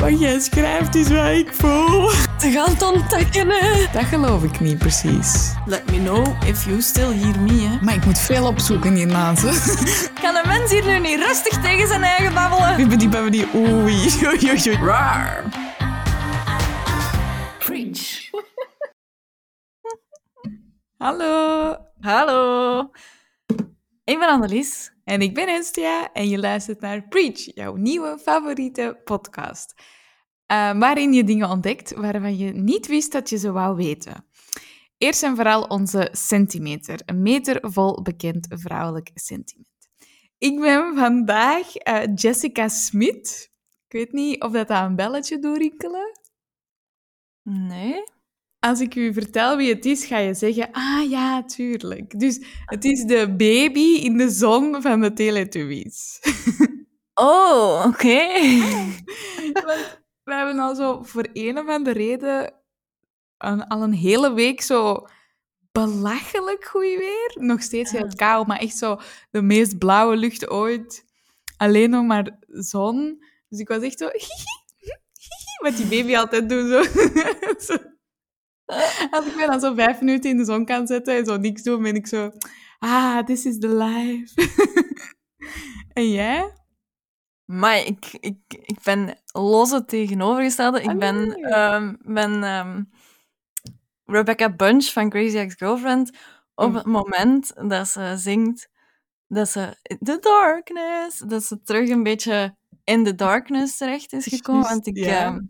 Wat jij schrijft is wat ik voel. Te gaan het ontdekken, hè. Dat geloof ik niet precies. Let me know if you still hear me, hè. Maar ik moet veel opzoeken hiernaast. Kan een mens hier nu niet rustig tegen zijn eigen babbelen? Bibbidi babbidi oei. Oei, oei, oei. Raar. Preach. Hallo. Hallo. Ik ben Annelies. En ik ben Estia en je luistert naar Preach, jouw nieuwe favoriete podcast. Eh, waarin je dingen ontdekt waarvan je niet wist dat je ze wou weten. Eerst en vooral onze centimeter. Een meter vol bekend vrouwelijk sentiment. Ik ben vandaag eh, Jessica Smit. Ik weet niet of dat, dat een belletje doorrinkelen. Nee. Als ik u vertel wie het is, ga je zeggen, ah ja, tuurlijk. Dus het is de baby in de zon van de Teletubbies. Oh, oké. We hebben al zo voor een of andere reden een- al een hele week zo belachelijk goed weer. Nog steeds heel koud, maar echt zo de meest blauwe lucht ooit. Alleen nog maar zon. Dus ik was echt zo... Wat die baby altijd doet, zo. Als ik me dan zo vijf minuten in de zon kan zetten en zo niks doen, ben ik zo... Ah, this is the life. en jij? Maar ik, ik, ik ben los het tegenovergestelde. Ik ben, ehm, ben ehm, Rebecca Bunch van Crazy Ex-Girlfriend. Op Mm. het moment dat ze zingt, dat ze The Darkness, dat ze terug een beetje in the darkness terecht is gekomen. Want ik, ehm,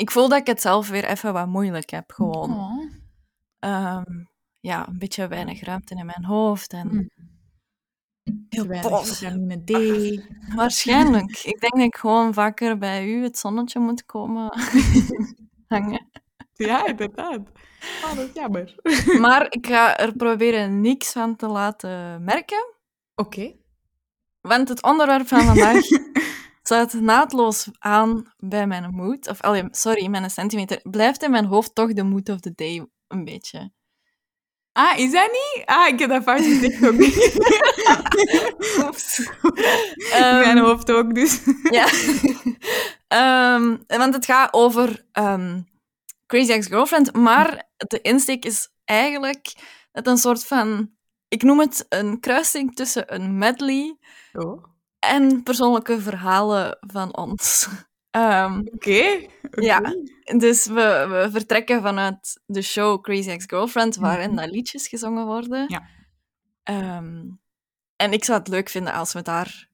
ik voel dat ik het zelf weer even wat moeilijk heb. Gewoon. Oh. Ehm, ja, een beetje weinig ruimte in mijn hoofd. En Mm. heel weinig vitamine D. Waarschijnlijk. ik denk dat ik gewoon vaker bij u het zonnetje moet komen hangen. Ja, inderdaad. Oh, dat is jammer. Maar ik ga er proberen niks van te laten merken. Oké. Want het onderwerp van vandaag sluit naadloos aan bij mijn mood. Of, allee, sorry, mijn centimeter. Blijft in mijn hoofd toch de mood of the day een beetje. Ah, is dat niet? Ah, ik heb dat fout gezegd ook. In mijn Ehm, hoofd ook, dus. Ja. Ehm, want het gaat over ehm, Crazy Ex-Girlfriend, maar de insteek is eigenlijk het een soort van... Ik noem het een kruising tussen een medley Oh. En persoonlijke verhalen van ons. Ehm, Oké. Ja. dus we, we vertrekken vanuit de show Crazy Ex-Girlfriend, waarin Mhm. dat liedjes gezongen worden. Ja. Ehm, en ik zou het leuk vinden als we daar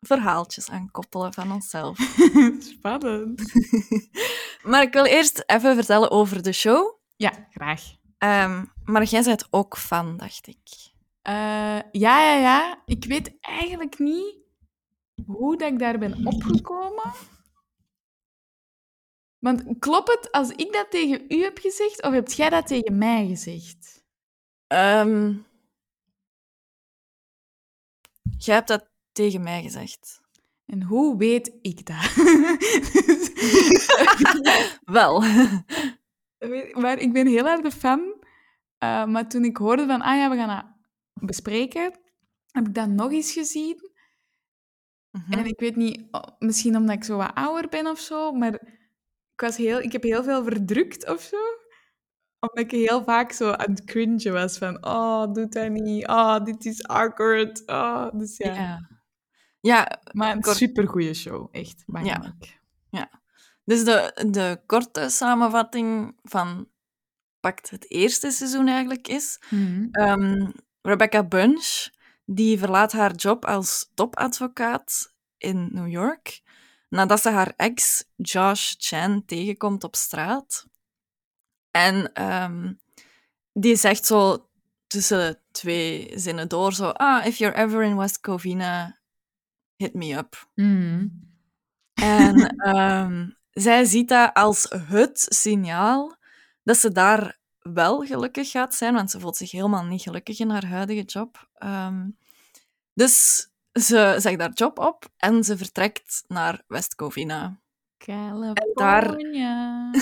verhaaltjes aan koppelen van onszelf. Spannend. maar ik wil eerst even vertellen over de show. Ja, graag. Ehm, maar jij bent ook fan, dacht ik. Eh, ja, ja, ja. Ik weet eigenlijk niet hoe dat ik daar ben opgekomen. Want klopt het als ik dat tegen u heb gezegd, of heb jij dat tegen mij gezegd? Ehm, jij hebt dat tegen mij gezegd. En hoe weet ik dat? Wel. Maar ik ben heel erg de fan. Eh, maar toen ik hoorde van, ah ja, we gaan dat bespreken, heb ik dat nog eens gezien. Mhm. En ik weet niet, misschien omdat ik zo wat ouder ben of zo, maar ik, was heel, ik heb heel veel verdrukt of zo. Omdat ik heel vaak zo aan het cringen was van, oh, doe dat niet. Oh, dit is awkward. Oh, dus ja. ja. Ja, Maar een supergoeie show, echt. Bangelijk. Dus de, de korte samenvatting van pakt het eerste seizoen eigenlijk is. Mhm. ehm, Rebecca Bunch, die verlaat haar job als topadvocaat in New York, nadat ze haar ex Josh Chan tegenkomt op straat. En ehm, die zegt zo tussen twee zinnen door zo, ah, if you're ever in West Covina, hit me up. Mhm. En ehm, zij ziet dat als het signaal dat ze daar wel gelukkig gaat zijn, want ze voelt zich helemaal niet gelukkig in haar huidige job. Ehm, dus ze zegt haar job op en ze vertrekt naar West Covina. California.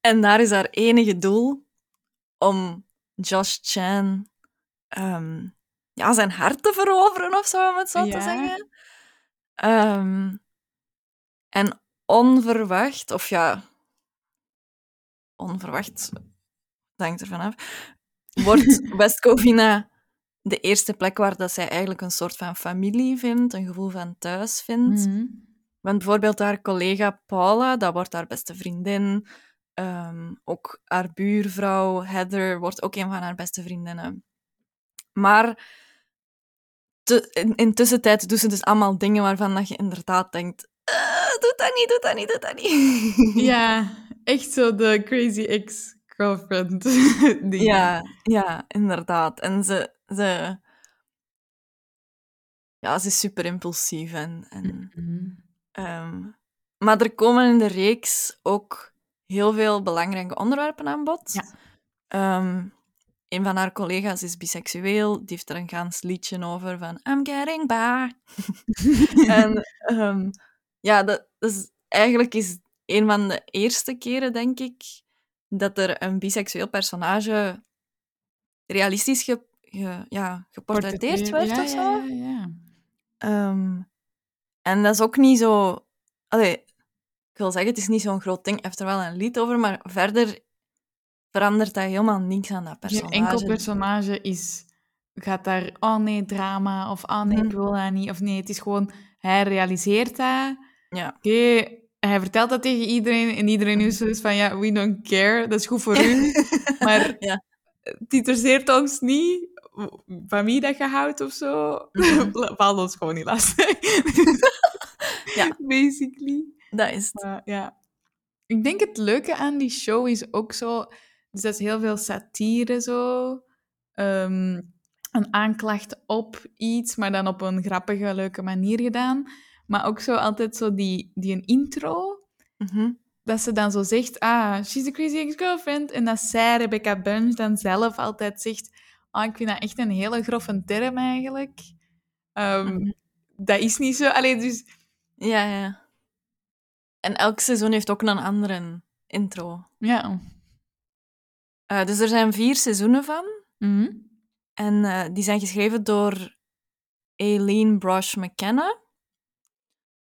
En daar is haar enige doel om Josh Chan ehm, ja, zijn hart te veroveren of zo, om het zo Ja. te zeggen. Ehm, en onverwacht, of ja, onverwacht, dat hangt ervan af, wordt West Covina de eerste plek waar dat zij eigenlijk een soort van familie vindt, een gevoel van thuis vindt. Mhm. Want bijvoorbeeld haar collega Paula, dat wordt haar beste vriendin. Ehm, ook haar buurvrouw Heather wordt ook een van haar beste vriendinnen. Maar te, in, intussen tijd doen ze dus allemaal dingen waarvan dat je inderdaad denkt... "Eh, doe dat niet, doe dat niet, doe dat niet. Ja, echt zo de crazy ex-girlfriend. ding. Ja, ja, inderdaad. En ze, ze... Ja, ze is super impulsief. En, en, Mhm. ehm, maar er komen in de reeks ook heel veel belangrijke onderwerpen aan bod. Ja. Ehm, een van haar collega's is biseksueel. Die heeft er een gaans liedje over van I'm getting by. en ehm, ja, dat, dat is, eigenlijk is een van de eerste keren, denk ik, dat er een biseksueel personage realistisch ge, ge- ja, geportretteerd werd ja, of zo. Ja. Ehm, en dat is ook niet zo... Allee, ik wil zeggen, het is niet zo'n groot ding. Heeft er wel een lied over, maar verder verandert dat helemaal niks aan dat Geen personage. enkel personage is, gaat daar, oh nee, drama, of oh nee, ik Mhm. wil dat niet. Of nee, het is gewoon, hij realiseert dat. Ja. Oké, hij vertelt dat tegen iedereen en iedereen is dus van, ja, we don't care, dat is goed voor u. Maar Ja. het interesseert ons niet van wie dat je houdt of zo. Valt ons gewoon niet lastig. Ja. Basically. Dat is het. Ja. Ik denk het leuke aan die show is ook zo... Dus dat is heel veel satire zo. Ehm, een aanklacht op iets, maar dan op een grappige, leuke manier gedaan. Maar ook zo altijd zo die, die een intro... Mhm. Dat ze dan zo zegt, ah, she's a crazy ex-girlfriend. En dat zij, Rebecca Bunch, dan zelf altijd zegt... Ah, ik vind dat echt een hele grove term eigenlijk. Ehm, Mhm. Dat is niet zo... Allee, dus... Ja, ja. En elk seizoen heeft ook een andere intro. Ja. Eh, dus er zijn vier seizoenen van. Mhm. En eh, die zijn geschreven door Aileen Brosh McKenna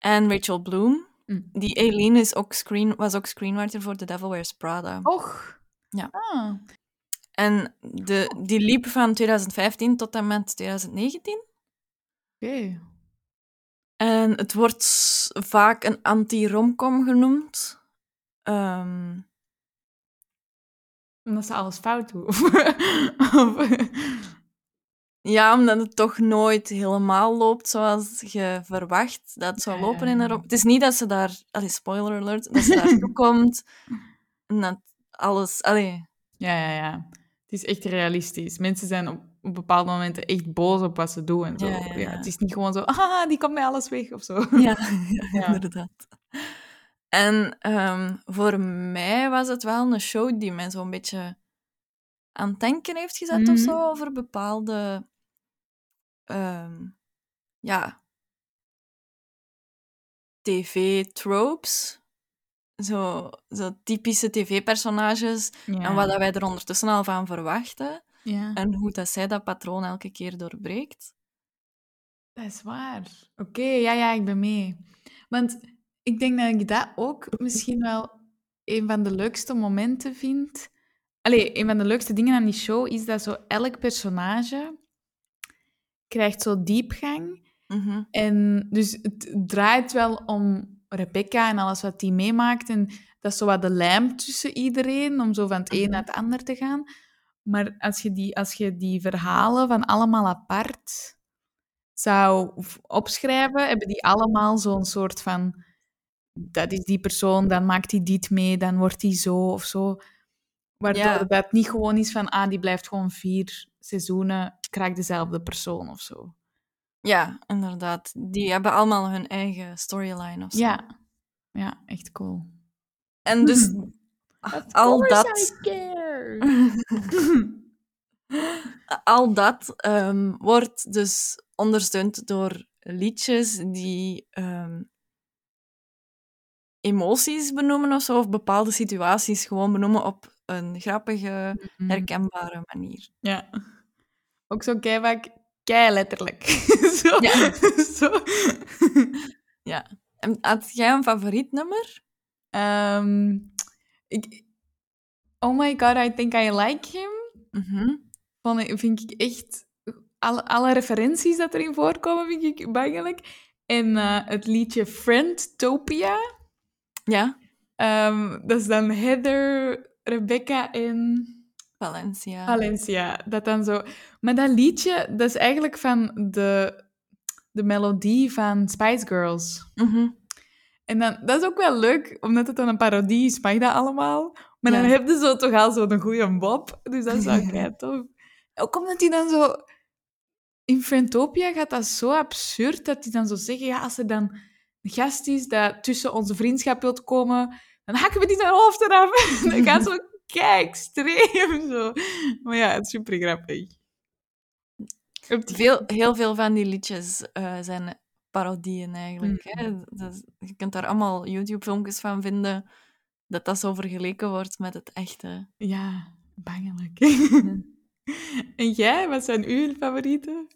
en Rachel Bloom. Mm. Die Aileen is ook screen, was ook screenwriter voor The Devil Wears Prada. Och. Ja. Ah. En de, die liep van 2015 tot en met 2019. Oké. En het wordt vaak een anti-romcom genoemd. Ehm, Omdat ze alles fout doen. Of- ja, omdat het toch nooit helemaal loopt zoals je verwacht dat het zou lopen in rom. Het is niet dat ze daar... Allee, spoiler alert. Dat ze daartoe komt en dat alles... Allee, ja, ja, ja. Het is echt realistisch. Mensen zijn op, op bepaalde momenten echt boos op wat ze doen en zo. Ja, Ja, ja, ja. het is niet gewoon zo, ah, die komt bij alles weg of zo. Ja, Ja. inderdaad. En ehm, voor mij was het wel een show die mij zo'n beetje aan het denken heeft gezet of Mhm. zo, over bepaalde... ehm, ja... TV-tropes. Zo, zo typische tv-personages. Ja. En wat dat wij er ondertussen al van verwachten. ja. En hoe dat zij dat patroon elke keer doorbreekt. Dat is waar. Oké, ja, ja, ik ben mee. Want ik denk dat ik dat ook misschien wel een van de leukste momenten vind. Allee, een van de leukste dingen aan die show is dat zo elk personage krijgt zo diepgang. Mhm. En dus het draait wel om Rebecca en alles wat die meemaakt. En dat is zo wat de lijm tussen iedereen, om zo van het een Mhm. naar het ander te gaan. Maar als je die, als je die verhalen van allemaal apart zou opschrijven, hebben die allemaal zo'n soort van... Dat is die persoon, dan maakt hij dit mee, dan wordt die zo of zo. Waardoor Ja. dat niet gewoon is van, ah, die blijft gewoon vier seizoenen, krijgt dezelfde persoon of zo. Ja, inderdaad. Die hebben allemaal hun eigen storyline of zo. Ja. Ja, echt cool. En dus al dat, al dat ehm, wordt dus ondersteund door liedjes die ehm, emoties benoemen of zo, of bepaalde situaties gewoon benoemen op een grappige, Mhm. herkenbare manier. Ja. Ook zo keihard kei letterlijk. zo. Ja. zo. Ja. En had jij een favoriet nummer? Ehm, ik, oh my god, I think I like him. Mhm. Van, vind ik echt... Alle, alle referenties dat erin voorkomen, vind ik bangelijk. En eh, het liedje Friendtopia. Ja. Ehm, dat is dan Heather, Rebecca en Valencia. Valencia. Dat dan zo... Maar dat liedje, dat is eigenlijk van de, de melodie van Spice Girls. Mhm. En dan, dat is ook wel leuk, omdat het dan een parodie is, mag dat allemaal. Maar dan Ja. heb je zo toch al zo'n goede bob. Dus dat is wel kei tof. Ook omdat hij dan zo... In Friendtopia gaat dat zo absurd, dat hij dan zo zeggen, ja, als er dan een gast is dat tussen onze vriendschap wilt komen, dan hakken we die zijn hoofd eraf. dat gaat zo kei extreem zo. Maar ja, het is super grappig. Veel, heel veel van die liedjes eh, zijn parodieën eigenlijk. Hè? Dus je kunt daar allemaal YouTube-filmpjes van vinden dat dat zo vergeleken wordt met het echte. Ja, bangelijk. en jij, wat zijn uw favorieten?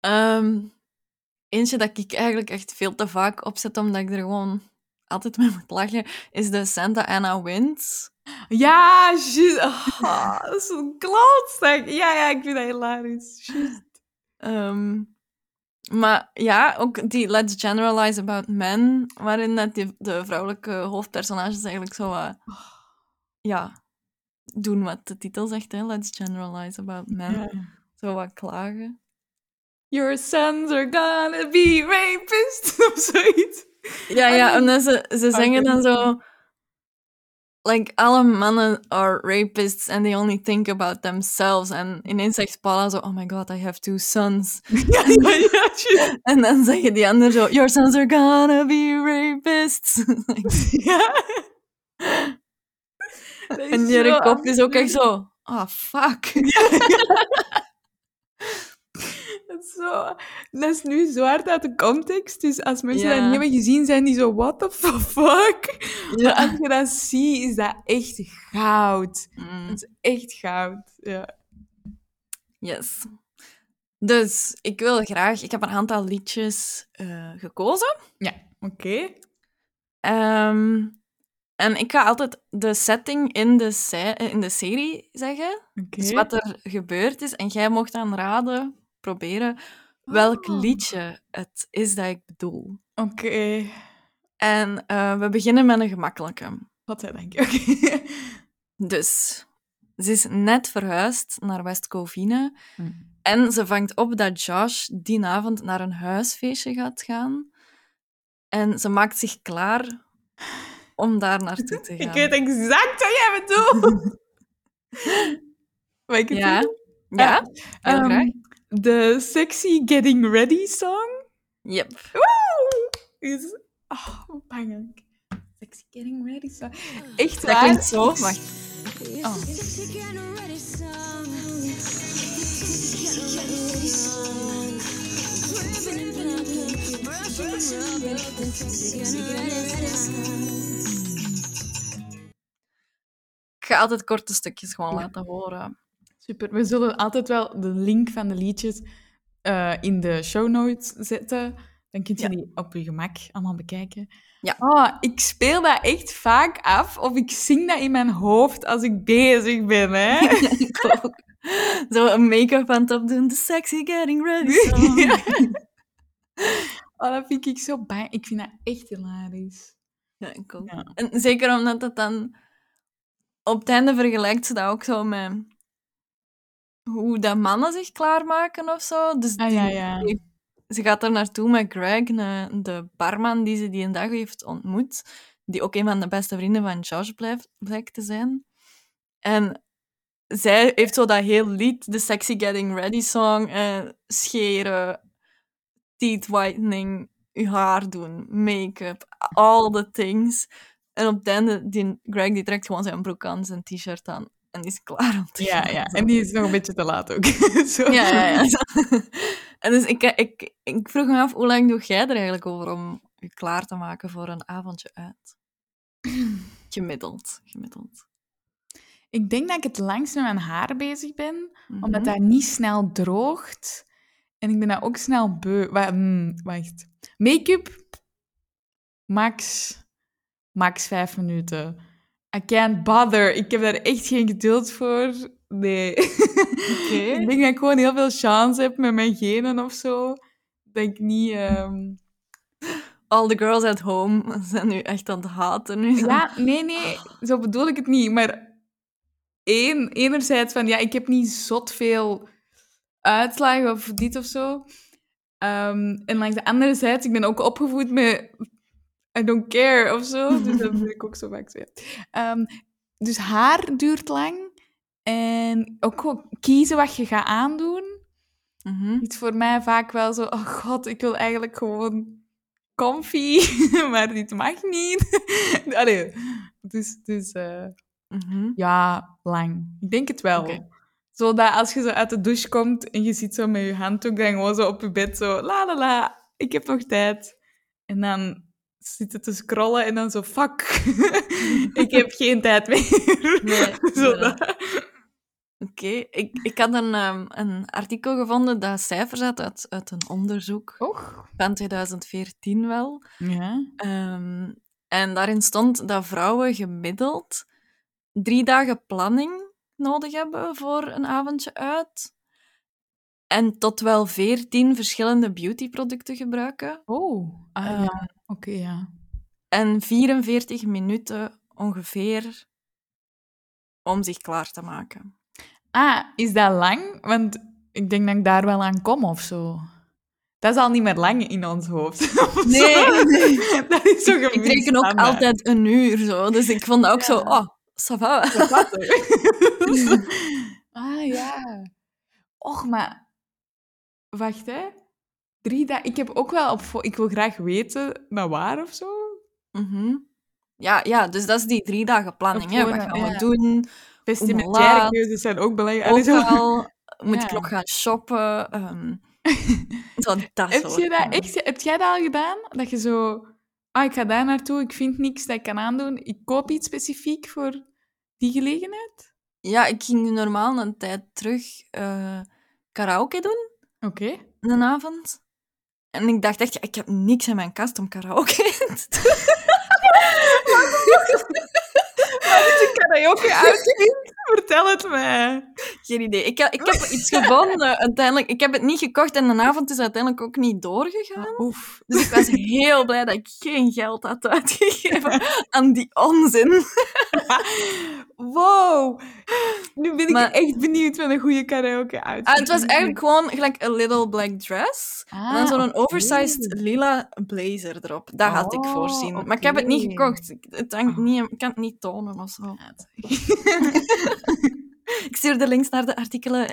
Ehm, eentje dat ik eigenlijk echt veel te vaak opzet, omdat ik er gewoon altijd mee moet lachen, is de Santa Ana Winds. Ja, juist. Oh, dat is een klootzak. Ja, ja, ik vind dat hilarisch. Juist. Ehm, maar ja, ook die Let's Generalize About Men, waarin dat die, de vrouwelijke hoofdpersonages eigenlijk zo wat, ja, doen wat de titel zegt, hè? Let's Generalize About Men. Ja. Zo wat klagen. Your sons are gonna be rapists. Of zoiets. Ja, ja, en dan ze, ze zingen dan zo... Like, alle mannen are rapists and they only think about themselves. En ineens zegt Paula zo, oh my god, I have two sons. ja, ja, ja, juist. En dan zeggen die anderen zo, your sons are gonna be rapists. Ja. Dat is en die zo kop is ook echt absurd. zo, ah, fuck. Dat is, zo, dat is nu zo hard uit de context. Dus als mensen Ja. dat niet hebben gezien, zijn die zo, what the fuck? Maar Ja. als je dat ziet, is dat echt goud. Mm, Dat is echt goud. Ja. yes. Dus, ik wil graag... Ik heb een aantal liedjes eh, gekozen. Ja, oké. Ehm, en ik ga altijd de setting in de, se- in de serie zeggen. Dus wat er gebeurd is. En jij mocht dan raden, proberen, welk Oh. liedje het is dat ik bedoel. Oké. En eh, we beginnen met een gemakkelijke. Godzijdank. Oké. Dus, ze is net verhuisd naar West Covina. Hm. En ze vangt op dat Josh die avond naar een huisfeestje gaat gaan. En ze maakt zich klaar om daar naartoe te gaan. Ik weet exact wat jij bedoelt. Mag ik het Ja, doen? ja, heel Ehm, graag. De Sexy Getting Ready song. Yep. Woe! Is... Oh, bangelijk. Sexy Getting Ready song. Echt Dat waar. klinkt zo. Wacht. Oh. Ik ga altijd korte stukjes gewoon Ja. laten horen. Super. We zullen altijd wel de link van de liedjes eh, in de show notes zetten. Dan kun je Ja. die op je gemak allemaal bekijken. Ja. Oh, ik speel dat echt vaak af of ik zing dat in mijn hoofd als ik bezig ben. Hè? ik ook. Zo een make-up aan het opdoen. The sexy getting ready song. Ja. Oh, dat vind ik zo bang. Ik vind dat echt hilarisch. Ja, ik ook. En zeker omdat het dan... Op het einde vergelijkt ze dat ook zo met hoe dat mannen zich klaarmaken of zo. Dus Ah, die- ja, ja. die- ze gaat er naartoe met Greg, de barman die ze die een dag heeft ontmoet, die ook een van de beste vrienden van Josh blijft, blijkt te zijn. En zij heeft zo dat heel lied, de Sexy Getting Ready song, eh, scheren, teeth whitening, je haar doen, make-up, all the things. En op het einde, die Greg die trekt gewoon zijn broek aan, zijn t-shirt aan en die is klaar om te Ja, gaan. ja. Zo. En die is nog een beetje te laat ook. Zo. Ja, ja, ja. En dus ik, ik, ik vroeg me af, hoe lang doe jij er eigenlijk over om je klaar te maken voor een avondje uit? Gemiddeld, gemiddeld. Ik denk dat ik het langst met mijn haar bezig ben, Mhm. omdat dat niet snel droogt. En ik ben dat ook snel beu. Hmm, Wacht. Make-up, max, max vijf minuten. I can't bother. Ik heb daar echt geen geduld voor. Nee. ik denk dat ik gewoon heel veel chance heb met mijn genen of zo. Dat ik niet... ehm, All the girls at home zijn nu echt aan het haten. Nu. Ja, nee, nee. Zo bedoel ik het niet. Maar één, enerzijds van... Ja, ik heb niet zot veel uitslagen of dit of zo. Ehm, en langs de andere zijde, ik ben ook opgevoed met... I don't care of zo. Dus dat vind ik ook zo vaak zo. ja. Ehm, dus haar duurt lang. En ook gewoon kiezen wat je gaat aandoen. Is voor mij vaak wel zo... Oh god, ik wil eigenlijk gewoon comfy. maar dit mag niet. Allee, dus... dus eh, Mhm. ja, lang. Ik denk het wel. Zodat als je zo uit de douche komt en je zit zo met je handdoek dan gewoon zo op je bed zo... La la la, ik heb nog tijd. En dan zitten te scrollen en dan zo... Fuck, ik heb geen tijd meer. Nee, zo. Oké, ik, ik had een, ehm, een artikel gevonden dat cijfers had uit, uit een onderzoek Och. van 2014 wel. Ja. Ehm, en daarin stond dat vrouwen gemiddeld drie dagen planning nodig hebben voor een avondje uit. En tot wel veertien verschillende beautyproducten gebruiken. Oh. Ah, Ehm, ja. Oké, ja. En 44 minuten ongeveer om zich klaar te maken. Ah, is dat lang? Want ik denk dat ik daar wel aan kom of zo. Dat is al niet meer lang in ons hoofd. Of Nee, nee. Dat is zo Ik reken ook altijd een uur zo. Dus ik vond dat ook zo, oh, ça va. ah ja. Och, maar wacht hè. Drie dagen. Ik heb ook wel op. Ik wil graag weten naar waar of zo. Mhm. Ja, ja, dus dat is die drie dagen planning. Hè. Wat gaan we ja. doen? Vestimentaire keuzes zijn ook belangrijk. Overal moet ik nog gaan shoppen. zo dat Heb, je dat echt, heb jij dat al gedaan? Dat je zo... Ah, ik ga daar naartoe, ik vind niks dat ik kan aandoen. Ik koop iets specifiek voor die gelegenheid? Ja, ik ging normaal een tijd terug eh, karaoke doen, Oké. een avond. En ik dacht echt, ja, ik heb niks in mijn kast om karaoke te doen. Is een karaoke outfit? Vertel het mij. Geen idee. Ik, heb- ik heb iets gevonden uiteindelijk. Ik heb het niet gekocht en de avond is uiteindelijk ook niet doorgegaan. Oef. Dus ik was heel blij dat ik geen geld had uitgegeven aan die onzin. Wow. Nu ben ik Maar- echt benieuwd met een goede karaoke. Ah, het was eigenlijk gewoon gelijk een little black dress. Ah, en dan zo'n oké. oversized lila blazer erop. Dat had ik Oh, voorzien. Maar ik heb het niet gekocht. Ik, het hangt niet, ik kan het niet tonen of zo. Ik stuur de links naar de artikelen.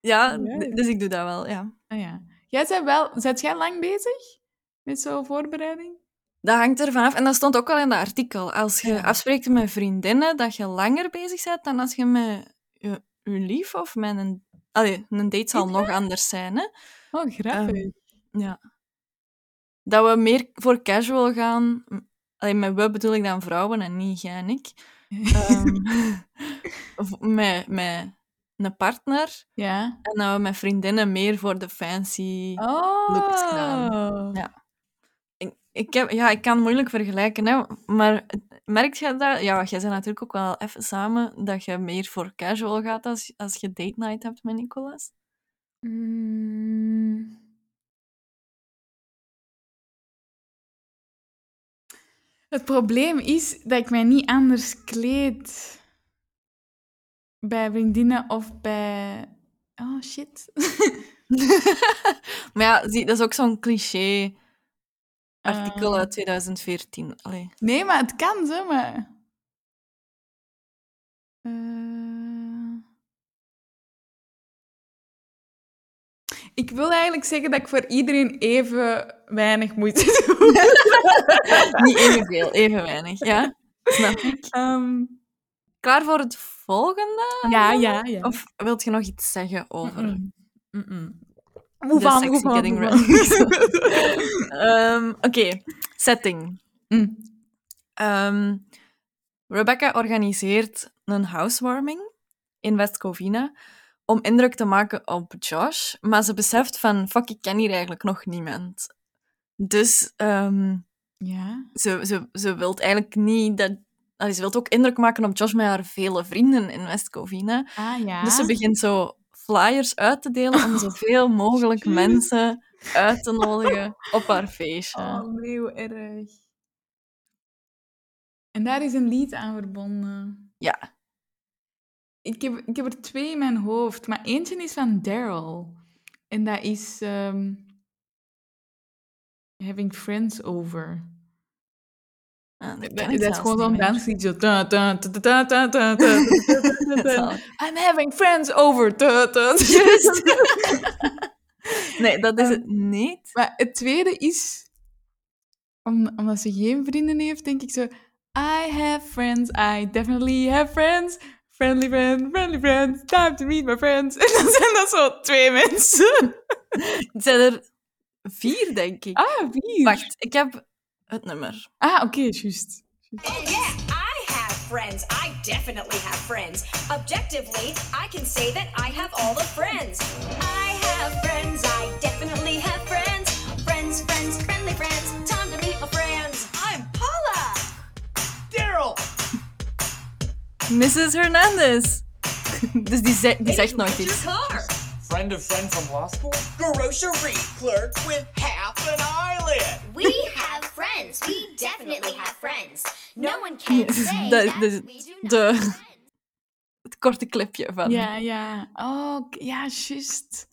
ja, dus ik doe dat wel, ja. Ah, ja. Jij bent wel... Zet jij lang bezig met zo'n voorbereiding? Dat hangt er vanaf. En dat stond ook al in dat artikel. Als je Ja. afspreekt met vriendinnen, dat je langer bezig bent dan als je met je, je lief of met een... Allee, een date zal nog anders zijn, hè. Oh, grappig. Ja. Dat we meer voor casual gaan. Allee, met we bedoel ik dan vrouwen en niet jij en ik. Ehm, met, met een partner. ja. En dat we met vriendinnen meer voor de fancy... Oh. looks gedaan. Ja. Ik, ik, heb, ja, ik kan moeilijk vergelijken, hè, maar merk je dat? Ja, jij bent natuurlijk ook wel even samen, dat je meer voor casual gaat als, als je date night hebt met Nicolas. Mm. Het probleem is dat ik mij niet anders kleed bij vriendinnen of bij. Oh shit. maar ja, zie, dat is ook zo'n cliché artikel Eh. uit 2014. Allee. Nee, maar het kan zo, maar. Eh. Ik wil eigenlijk zeggen dat ik voor iedereen even weinig moeite doe. Niet evenveel, even weinig, ja? Snap ik. Ehm, Klaar voor het volgende? ja, ja, ja. Of wilt je nog iets zeggen over de Move on, sexy move getting on. ready? Ehm, Oké, setting. Mm. Ehm, Rebecca organiseert een housewarming in West Covina om indruk te maken op Josh. Maar ze beseft van, fuck, ik ken hier eigenlijk nog niemand. Dus ehm, Ja. ze, ze, ze wil eigenlijk niet dat... allee, ze wil ook indruk maken op Josh met haar vele vrienden in West Covina. Ah, ja. Dus ze begint zo flyers uit te delen om zoveel mogelijk mensen uit te nodigen op haar feestje. Oh, nee, hoe erg. En daar is een lied aan verbonden. Ja. Ik heb, ik heb er twee in mijn hoofd, maar eentje is van Daryl. En dat is ehm, having friends over. Dat, is gewoon dan dansliedje. I'm having friends over. Nee, dat is het niet. Maar het tweede is, omdat ze geen vrienden heeft, denk ik zo... I have friends, I definitely have friends. Friendly friend, friendly friend, time to meet my friends. En dan zijn dat zo twee mensen. zijn er vier, denk ik. Ah, vier. Wacht, ik heb het nummer. Ah, oké, juist. Oh yeah, I have friends. I definitely have friends. Objectively, I can say that I have all the friends. I have friends. I definitely have friends. Friends, friends, friendly friends. Time to meet my friends. I'm Paula. Daryl! Mrs. Hernandez. Dus die, ze- die zegt nooit iets. car? Friend of friend from law school? Grocery clerk with half an eyelid! We have friends. We definitely have friends. No one can say that dat- we do not de- have friends. Het korte clipje van. Ja, ja. Oh, ja, juist.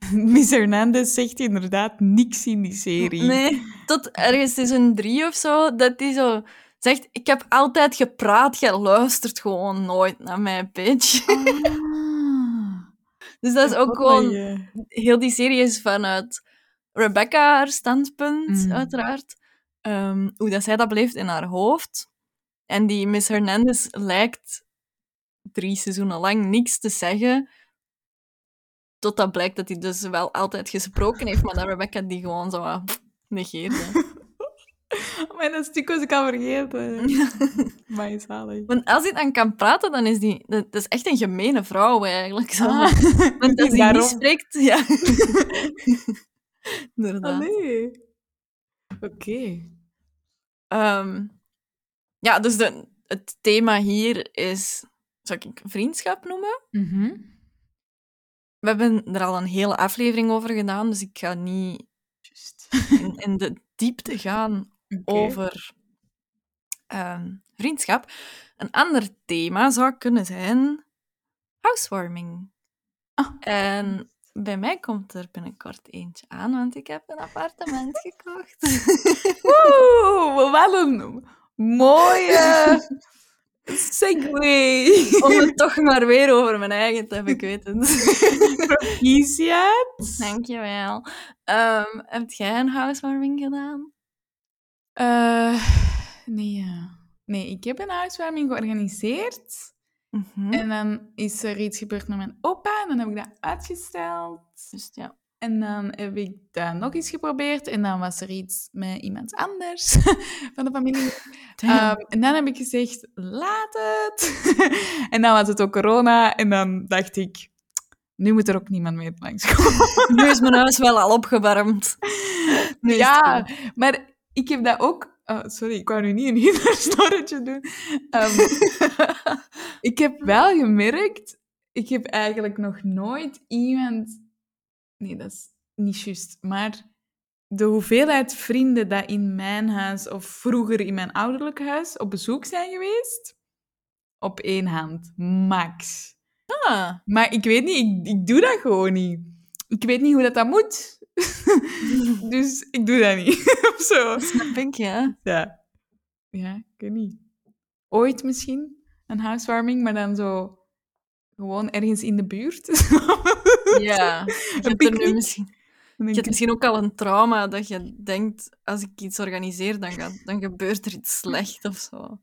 Miss Hernandez zegt inderdaad niks in die serie. Nee, tot ergens seizoen drie of zo, dat die zo zegt, ik heb altijd gepraat, jij luistert gewoon nooit naar mij, bitch. Ah. Dus dat is ook gewoon, heel die serie is vanuit Rebecca haar standpunt, Mm. uiteraard. Ehm, hoe dat zij dat beleeft in haar hoofd. En die Miss Hernandez lijkt drie seizoenen lang niks te zeggen. Totdat blijkt dat hij dus wel altijd gesproken heeft, maar dat Rebecca die gewoon zo negeerde. Maar dat stuk was ik al vergeten. Maar is zalig. Want als hij dan kan praten, dan is die... Dat is echt een gemene vrouw, eigenlijk. Zo. Ah, Want als hij niet spreekt... Ja. Inderdaad. Oké. Ehm, ja, dus de, het thema hier is... Zou ik vriendschap noemen? Mhm. We hebben er al een hele aflevering over gedaan, dus ik ga niet in, in de diepte gaan Over ehm, vriendschap. Een ander thema zou kunnen zijn housewarming. Ah. En bij mij komt er binnenkort eentje aan, want ik heb een appartement gekocht. Oeh, wat een mooie segue. Om het toch maar weer over mijn eigen te hebben, ik weet het. Proficiat. Dankjewel. Um, heb jij een housewarming gedaan? Eh, nee, ja. nee, ik heb een huiswarming georganiseerd. Mhm. En dan is er iets gebeurd met mijn opa en dan heb ik dat uitgesteld. Dus ja. En dan heb ik dat nog eens geprobeerd en dan was er iets met iemand anders van de familie. Ehm, en dan heb ik gezegd, laat het. en dan was het ook corona en dan dacht ik, nu moet er ook niemand meer langskomen. nu is mijn huis wel al opgewarmd. Ja, maar ik heb dat ook... oh, sorry, ik wou nu niet een Hitler-snorretje doen. Ehm, ik heb wel gemerkt, ik heb eigenlijk nog nooit iemand... Nee, dat is niet juist. Maar de hoeveelheid vrienden dat in mijn huis of vroeger in mijn ouderlijk huis op bezoek zijn geweest, op één hand, max. Ah, Maar ik weet niet, ik, ik doe dat gewoon niet. Ik weet niet hoe dat, dat moet. dus ik doe dat niet. of zo. ja. Ja. Ja, ik weet niet. Ooit misschien een housewarming, maar dan zo gewoon ergens in de buurt. Ja. Je hebt, er nu misschien, je hebt misschien ook al een trauma dat je denkt, als ik iets organiseer, dan, gaat, dan gebeurt er iets slecht of zo.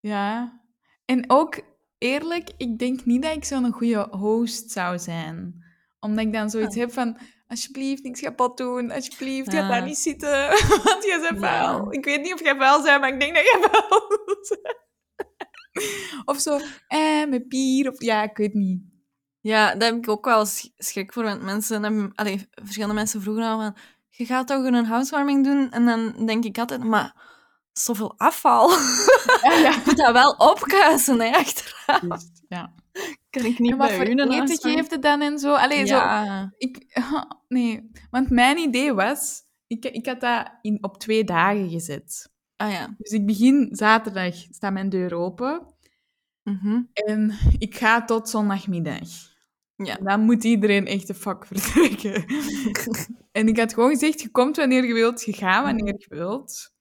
Ja. En ook, eerlijk, ik denk niet dat ik zo'n goede host zou zijn. Omdat ik dan zoiets heb van, alsjeblieft, niks kapot doen. Alsjeblieft, ga Ah. daar niet zitten. Want jij bent Ja. vuil. Ik weet niet of jij vuil bent, maar ik denk dat jij vuil bent. Of zo, eh, met bier. Of, ja, ik weet niet. Ja, daar heb ik ook wel sch- schrik voor. Want mensen hebben, verschillende mensen vroegen al van... Je gaat toch een housewarming doen? En dan denk ik altijd... Maar zoveel afval. Ja, ja. Je moet dat wel opkuisen, hè, achteraf. Ja. Kan ik niet bij voor eten geeft het dan en zo? Allee, zo ik, nee, want mijn idee was... Ik, ik had dat in, op twee dagen gezet. Ah ja. Dus ik begin zaterdag, staat mijn deur open. Mhm. En ik ga tot zondagmiddag. Ja. Dan moet iedereen echt de fuck vertrekken. en ik had gewoon gezegd, je komt wanneer je wilt, je gaat wanneer je wilt.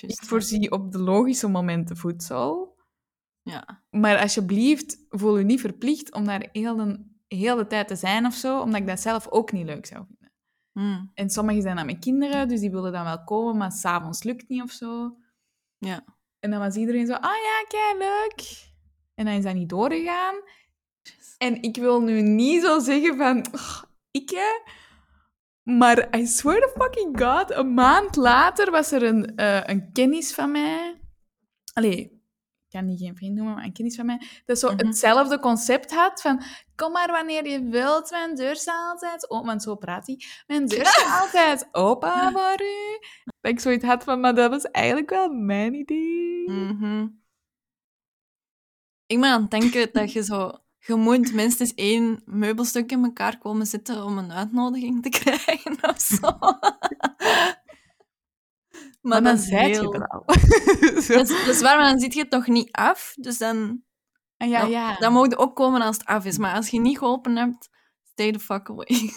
Ik voorzie op de logische momenten voedsel. Ja. Maar alsjeblieft, voel je niet verplicht om daar heel de, heel de tijd te zijn of zo, omdat ik dat zelf ook niet leuk zou vinden. Mm. En sommigen zijn dan met kinderen, dus die willen dan wel komen, maar s'avonds lukt niet of zo. Ja. En dan was iedereen zo, ah ja, kei leuk. En dan is dat niet doorgegaan. En ik wil nu niet zo zeggen van, "Oh, ik hè. Maar I swear to fucking god, een maand later was er een, eh, een kennis van mij. Allee, kan die geen vriend noemen, maar een kennis van mij. Dat zo Mhm. hetzelfde concept had van, kom maar wanneer je wilt, mijn deur staat altijd open. Want zo praat hij. Mijn deur staat altijd open voor u. Dat ik zoiets had van, maar dat was eigenlijk wel mijn idee. Mhm. Ik ben aan het denken dat je zo... Je moet minstens één meubelstuk in elkaar komen zitten om een uitnodiging te krijgen of zo. Maar, dan heel- je er al. Dat is, dat is waar, maar dan zit je het nog niet af. Dus dan, En ja, dan, ja. dan je ook komen als het af is. Maar als je niet geholpen hebt, stay the fuck away.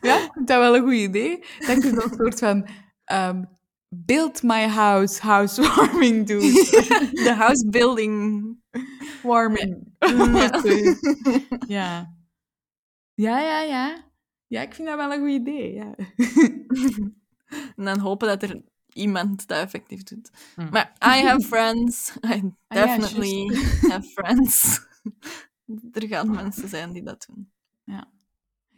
Ja, ik vind dat wel een goed idee. Dan kun je een soort van ehm, build my house, housewarming doen. De house building. Warming. Ja. ja. Ja, ja, ja. Ja, ik vind dat wel een goed idee, ja. En dan hopen dat er iemand dat effectief doet. Mm. Maar I have friends. I Ah, ja, definitely have friends. er gaan mensen zijn die dat doen.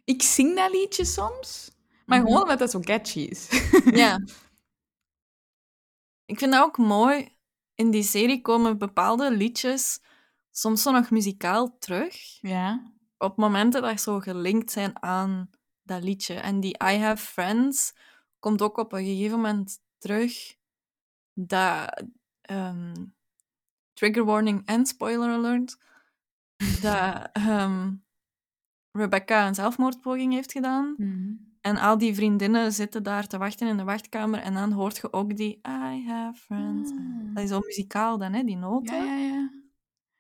Ik zing dat liedje soms, maar Mhm. gewoon omdat dat zo catchy is. Ja. Ik vind dat ook mooi. In die serie komen bepaalde liedjes soms zo nog muzikaal terug. ja. Op momenten dat zo gelinkt zijn aan dat liedje. En die I Have Friends komt ook op een gegeven moment terug. Dat... ehm, trigger warning en spoiler alert. dat ehm, Rebecca een zelfmoordpoging heeft gedaan. Mhm. En al die vriendinnen zitten daar te wachten in de wachtkamer. En dan hoort je ook die I have friends. Ah. Dat is zo muzikaal dan, hè, die noten. Ja, ja, ja.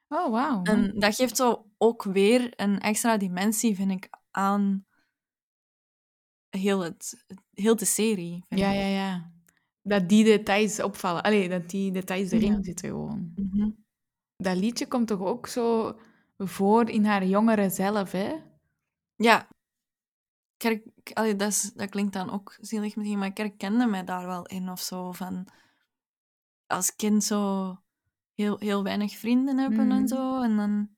Oh, wauw. En dat geeft zo ook weer een extra dimensie, vind ik, aan heel, het, heel de serie. Ja, ik. ja, ja. Dat die details opvallen. Allee, dat die details erin Ja. zitten gewoon. Mhm. Dat liedje komt toch ook zo voor in haar jongere zelf, hè? Ja. Her- allee, dat, is, dat klinkt dan ook zielig misschien, maar ik herkende mij daar wel in of zo. Van als kind zo heel, heel weinig vrienden hebben en zo. En dan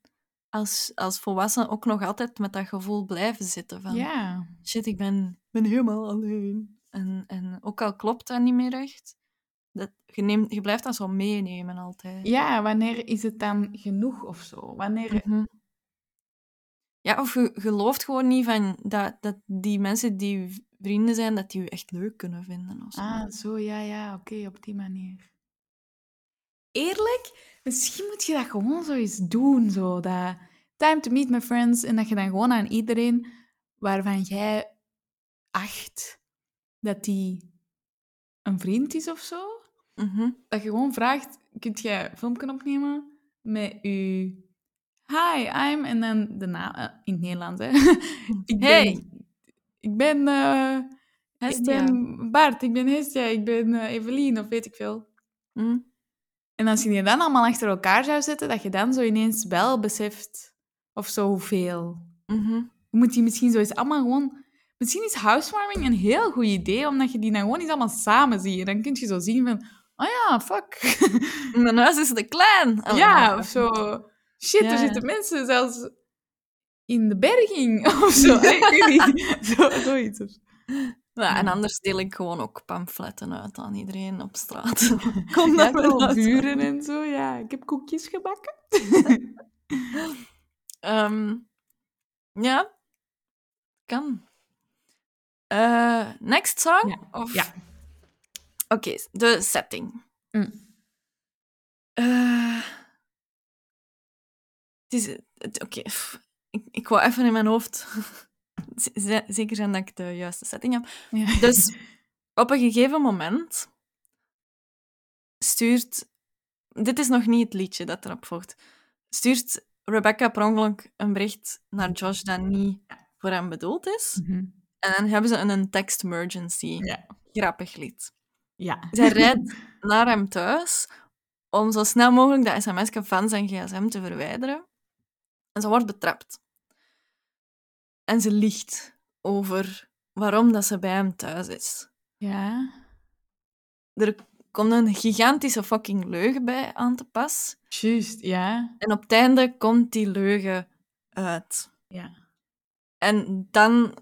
als, als volwassen ook nog altijd met dat gevoel blijven zitten van... Ja. shit, ik ben, ben helemaal alleen. En, en ook al klopt dat niet meer echt, dat, je, neemt, je blijft dat zo meenemen altijd. Ja, wanneer is het dan genoeg of zo? Wanneer... Mhm. Ja, of je gelooft gewoon niet van dat, dat die mensen die je vrienden zijn, dat die je echt leuk kunnen vinden. Of zo. Ah, zo, ja, ja, oké, op die manier. Eerlijk, misschien moet je dat gewoon zo eens doen, zo. Dat time to meet my friends, en dat je dan gewoon aan iedereen waarvan jij acht dat die een vriend is of zo, Mhm. dat je gewoon vraagt, kunt jij een filmpje opnemen met je... Hi, I'm... En dan de naam... eh, in het Nederlands, hè. ik ben... Hey. Ik ben... eh, ik ben Bart, ik ben Hestia, ik ben eh, Evelien, of weet ik veel. Mhm. En als je die dan allemaal achter elkaar zou zetten, dat je dan zo ineens wel beseft of zo hoeveel. Mhm. Je moet die misschien allemaal gewoon... Misschien is housewarming een heel goed idee, omdat je die dan gewoon eens allemaal samen ziet. En dan kun je zo zien van... Oh ja, fuck. Mijn huis is te klein. ja, allemaal. of zo. Shit, Ja. er zitten mensen zelfs in de berging of zo. Zoiets. Ja, en Ja. anders deel ik gewoon ook pamfletten uit aan iedereen op straat. Kom Ja, naar huis. buren en zo, ja. Ik heb koekjes gebakken. Ehm, ja, kan. Eh, next song? Ja, Of... ja. Oké, de setting. Mm. Het is... het- Oké, ik, ik wou even in mijn hoofd zeker zijn dat ik de juiste setting heb. Ja. Dus op een gegeven moment stuurt... Dit is nog niet het liedje dat erop volgt. Stuurt Rebecca per ongeluk een bericht naar Josh dat niet voor hem bedoeld is. Mhm. En dan hebben ze een text emergency. Ja. Grappig lied. Ja. Zij rijdt naar hem thuis om zo snel mogelijk dat sms van zijn gsm te verwijderen. En ze wordt betrapt. En ze liegt over waarom dat ze bij hem thuis is. Ja. Er komt een gigantische fucking leugen bij aan te pas. Juist, ja. En op het einde komt die leugen uit. Ja. En dan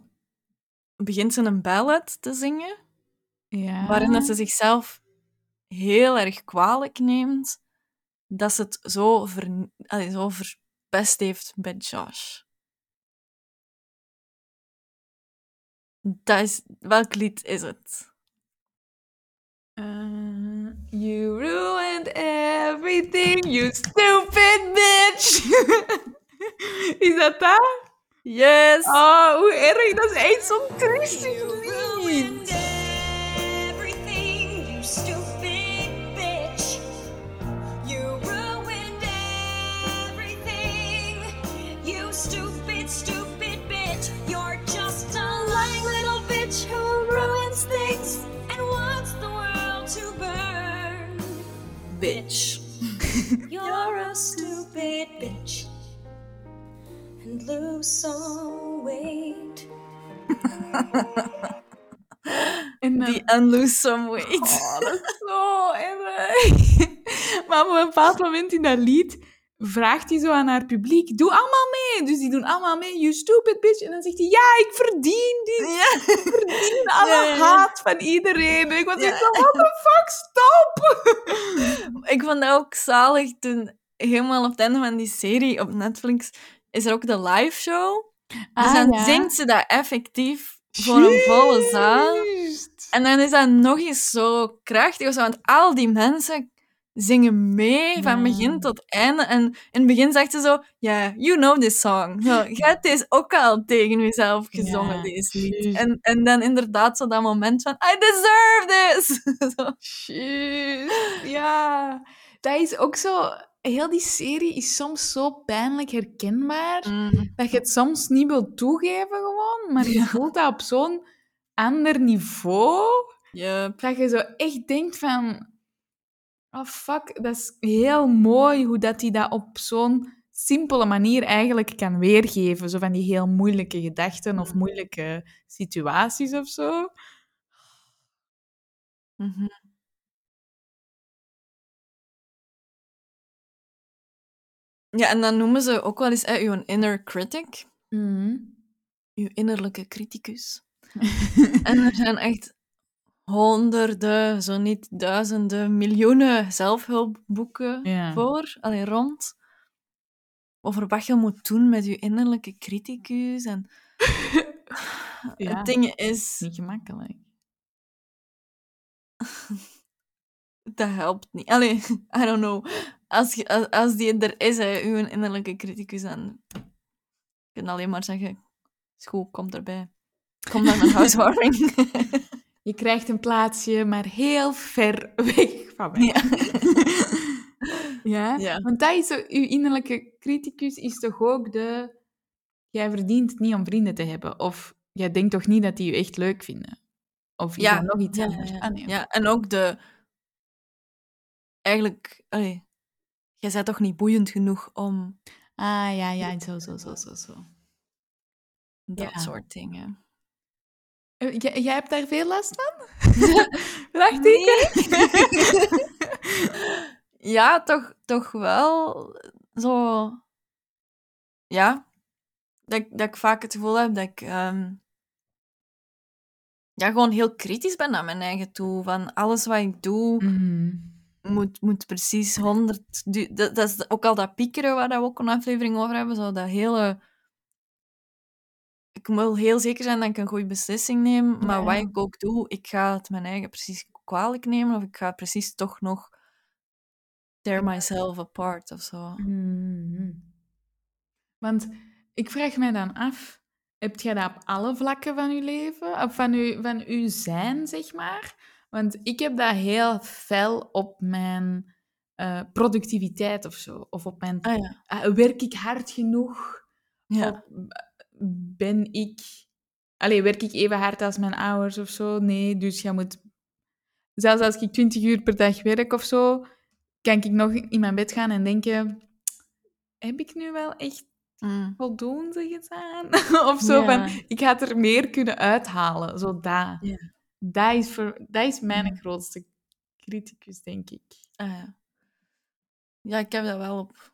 begint ze een ballad te zingen, Ja. waarin dat ze zichzelf heel erg kwalijk neemt dat ze het zo, ver, allee, zo verpest heeft bij Josh. Dat is, welk lied is het? Uh, you ruined everything, you stupid bitch. is dat dat? Yes! Oh, hoe erg. Dat is echt zo'n triestig lied. Bitch. You're a stupid bitch and lose some weight. En dan... Die and lose some weight. Oh, dat is zo erg. Maar op een bepaald moment in dat lied vraagt hij zo aan haar publiek, doe allemaal mee. Dus die doen allemaal mee, you stupid bitch. En dan zegt hij, ja, ik verdien dit. Ja. Ik verdien alle Ja, ja, ja. haat van iedereen. En ik was echt zo, what the fuck, stop. Ik vond dat ook zalig toen, helemaal op het einde van die serie op Netflix, is er ook de live show. Dus Ah, dan zingt ze dat effectief voor een volle zaal. En dan is dat nog eens zo krachtig, want al die mensen zingen mee van begin tot einde. En in het begin zegt ze zo, ja, you know this song. Zo, jij hebt deze ook al tegen jezelf gezongen, Ja, deze lied. En, en dan inderdaad zo dat moment van, I deserve this! Zo. Ja. Dat is ook zo... Heel die serie is soms zo pijnlijk herkenbaar, Mm. dat je het soms niet wilt toegeven gewoon, maar je voelt dat op zo'n ander niveau, Yup. dat je zo echt denkt van... Oh, fuck, dat is heel mooi hoe dat hij dat op zo'n simpele manier eigenlijk kan weergeven. Zo van die heel moeilijke gedachten of moeilijke situaties of zo. Mhm. Ja, en dan noemen ze ook wel eens hè, uw inner critic, Mhm. uw innerlijke criticus. en er zijn echt honderden, zo niet duizenden, miljoenen zelfhulpboeken Ja. voor, allee, rond, over wat je moet doen met je innerlijke criticus. En Ja. het ding is, Niet gemakkelijk. dat helpt niet. Allee, I don't know. Als, je, als, als die er is, hè, uw innerlijke criticus, dan je kan alleen maar zeggen, school, kom erbij. Kom naar mijn housewarming. Je krijgt een plaatsje, maar heel ver weg van mij. Ja. Ja? Ja. Want dat is zo, uw innerlijke criticus is toch ook de... Jij verdient het niet om vrienden te hebben. Of jij denkt toch niet dat die je echt leuk vinden. Of Ja, nog iets ja, anders? ja, nee. ja, en ook de... Eigenlijk, allee, jij bent toch niet boeiend genoeg om Ah, ja, ja, zo, zo, zo, zo, zo. dat Ja. soort dingen. Eh, Jij, hebt daar veel last van? Dacht ik. ja, toch, toch wel zo... Ja, dat, ik- dat ik vaak het gevoel heb dat ik... ehm, ja, gewoon heel kritisch ben naar mijn eigen toe. Van alles wat ik doe, Mhm. moet, moet precies 100... du- Dat, dat is ook al dat piekeren waar we ook een aflevering over hebben. Zo dat hele... Ik wil heel zeker zijn dat ik een goede beslissing neem. Maar Ja. wat ik ook doe, ik ga het mijn eigen precies kwalijk nemen. Of ik ga precies toch nog tear myself apart of zo. Mhm. Want ik vraag mij dan af, heb jij dat op alle vlakken van je leven? Of van je, van je zijn, zeg maar? Want ik heb dat heel fel op mijn eh, productiviteit of zo. Of op mijn... Ah ja. ah, werk ik hard genoeg? Ja. Ben ik... Allee, werk ik even hard als mijn ouders of zo? Nee, dus je moet... Zelfs als ik 20 uur per dag werk of zo, kan ik nog in mijn bed gaan en denken... Heb ik nu wel echt Mm. voldoende gedaan? of zo van, ik had er meer kunnen uithalen. Zo dat. Dat, is voor, dat is mijn Ja. grootste criticus, denk ik. Ah, ja. ja, ik heb dat wel op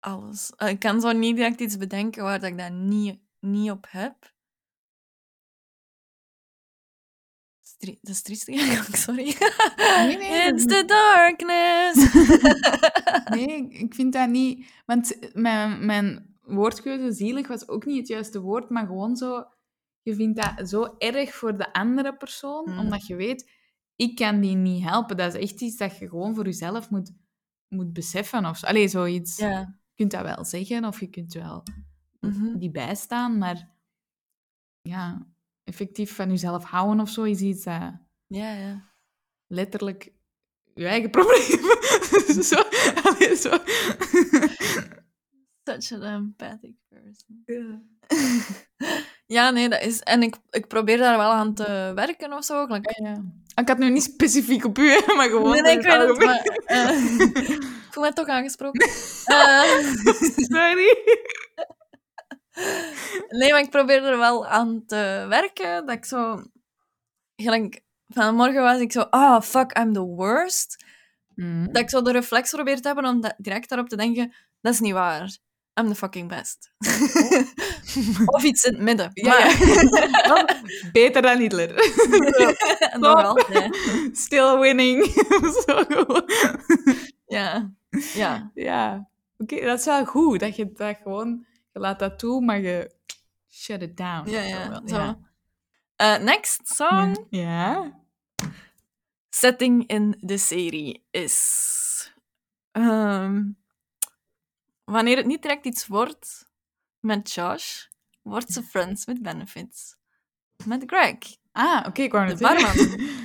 alles. Eh, Ik kan zo niet direct iets bedenken waar dat ik dat niet, niet op heb. Stri- Dat is triestig eigenlijk, sorry. Nee, nee, It's the darkness. Nee, ik vind dat niet... Want mijn, mijn woordkeuze zielig was ook niet het juiste woord, maar gewoon zo... Je vindt dat zo erg voor de andere persoon, Mm. omdat je weet, ik kan die niet helpen. Dat is echt iets dat je gewoon voor jezelf moet, moet beseffen. Of, zo. allee, zoiets. ja. Je kunt dat wel zeggen, of je kunt wel Mhm. die bijstaan, maar ja, effectief van jezelf houden of zo is iets dat ja, ja. letterlijk je eigen probleem is. zo, allee, zo. Such an empathic person. ja, nee, dat is... En ik, ik probeer daar wel aan te werken of zo. Like, Ja. Ik had nu niet specifiek op u, maar gewoon... nee, nee, ik weet het, maar... eh, ik voel me toch aangesproken. Eh, Sorry. Nee, maar ik probeer er wel aan te werken. Dat ik zo... Gelijk, vanmorgen was ik zo... Ah, fuck, I'm the worst. Mm. Dat ik zo de reflex probeer te hebben om direct daarop te denken... Dat is niet waar. I'm the fucking best. of iets in het midden. Ja, maar, Beter dan Hitler. nog altijd. Still winning. zo. Ja. Ja. Ja. Oké, dat is wel goed. Dat je dat gewoon... Je laat dat toe, maar je... Shut it down. Ja, zo ja. Zo. Eh, next song. Ja. setting in de serie is. ehm, wanneer het niet direct iets wordt met Josh, wordt ze friends with benefits. Met Greg. Ah, oké, ik wou De barman.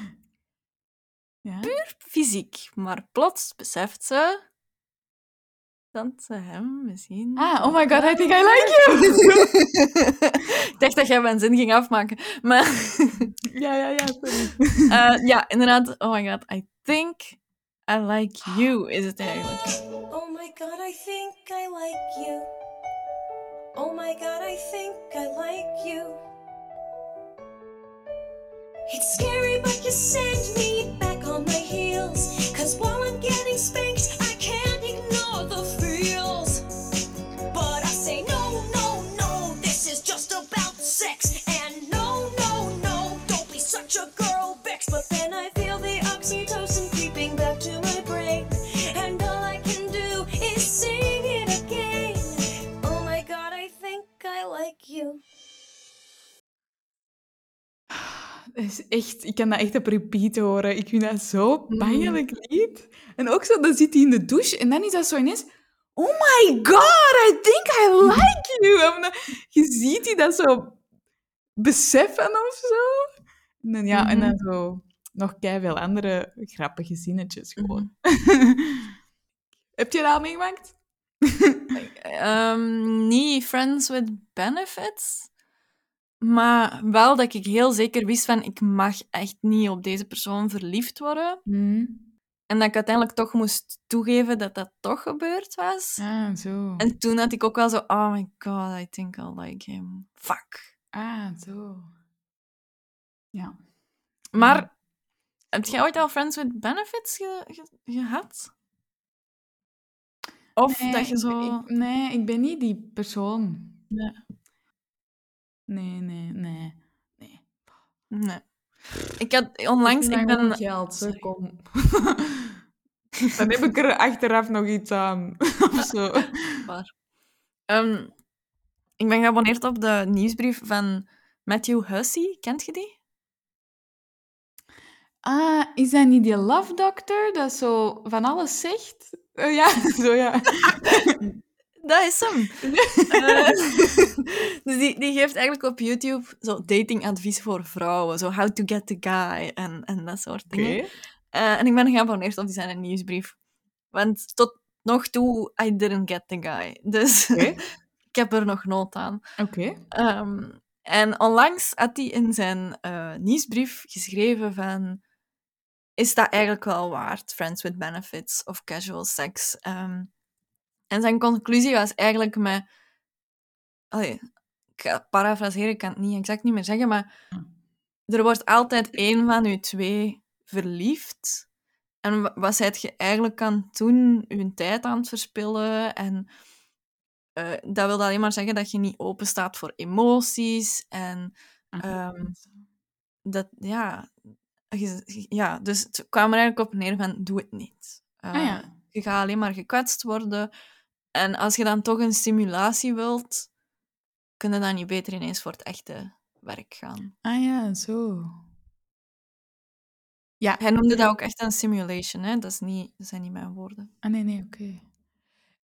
Ja. Fysiek. Maar plots beseft ze dat ze hem misschien. Ah, oh my god, I think I like you. ik dacht dat jij mijn zin ging afmaken. Maar ja, ja, ja, sorry. eh, ja, inderdaad. Oh my god, I think I like you is eigenlijk. Oh my god, I think I like you. Oh my god, I think I like you. It's scary, but you send me back on my heels. Cause while I'm getting spanked, I can't ignore the feels. But I say, no, no, no, this is just about sex. And no, no, no, don't be such a girl, Bex. But then I is echt, ik kan dat echt op repeat horen. Ik vind dat zo pijnlijk lied. En ook zo, dan zit hij in de douche en dan is dat zo ineens... Oh my god, I think I like you. Dan, je ziet hij dat zo beseffen of zo. En dan, ja, en dan zo nog veel andere grappige zinnetjes gewoon. Heb je dat al meegemaakt? Ehm, niet friends with benefits. Maar wel dat ik heel zeker wist van ik mag echt niet op deze persoon verliefd worden. En dat ik uiteindelijk toch moest toegeven dat dat toch gebeurd was. Ah, zo. En toen had ik ook wel zo, oh my god, I think I like him. Fuck. Ah, zo. Ja. Maar heb jij ooit al friends with benefits ge- ge- gehad? Of Nee, dat je zo... ik- nee, ik ben niet die persoon. Nee. Nee, nee, nee. nee. Nee. Ik had onlangs... Ik ben ben... geld, Sorry. zo, kom. Dan heb ik er achteraf nog iets aan. of zo. Waar. Ehm, ik ben geabonneerd op de nieuwsbrief van Matthew Hussey. Kent je die? Ah, is dat niet die Love Doctor dat zo van alles zegt? Eh, ja, zo ja. Dat is hem. Eh, dus die, die geeft eigenlijk op YouTube zo datingadvies voor vrouwen. Zo how to get the guy en, en dat soort dingen. Eh, en ik ben geabonneerd op die zijn nieuwsbrief. Want tot nog toe, I didn't get the guy. Dus ik heb er nog nood aan. Oké. Ehm, en onlangs had hij in zijn eh, nieuwsbrief geschreven van... Is dat eigenlijk wel waard, friends with benefits of casual sex? Ehm, en zijn conclusie was eigenlijk met... Allee, ik ga het parafraseren, ik kan het niet exact niet meer zeggen, maar er wordt altijd één van u twee verliefd. En wa- wat zijt je eigenlijk aan het doen? Je tijd aan het verspillen. En eh, dat wil alleen maar zeggen dat je niet open staat voor emoties. En ehm, dat, ja, ja, dus het kwam er eigenlijk op neer van, doe het niet. Eh, Ah ja. Je gaat alleen maar gekwetst worden. En als je dan toch een stimulatie wilt, kun je dan niet beter ineens voor het echte werk gaan. Ah ja, zo. Ja. Hij noemde dat ook echt een simulation, hè? Dat, is niet, dat zijn niet mijn woorden. Ah, nee, nee, oké.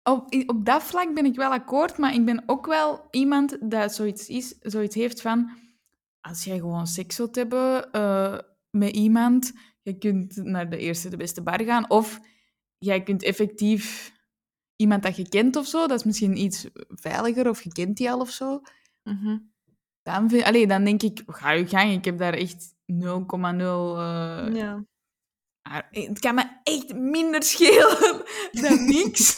Op, op dat vlak ben ik wel akkoord, maar ik ben ook wel iemand dat zoiets, is, zoiets heeft van... Als jij gewoon seks wilt hebben eh, met iemand, je kunt naar de eerste, de beste bar gaan, of jij kunt effectief iemand dat je kent of zo, dat is misschien iets veiliger, of je kent die al of zo. Mhm. Dan, vind, allee, dan denk ik, ga je gang, ik heb daar echt 0,0... eh, Ja. het kan me echt minder schelen dan niks.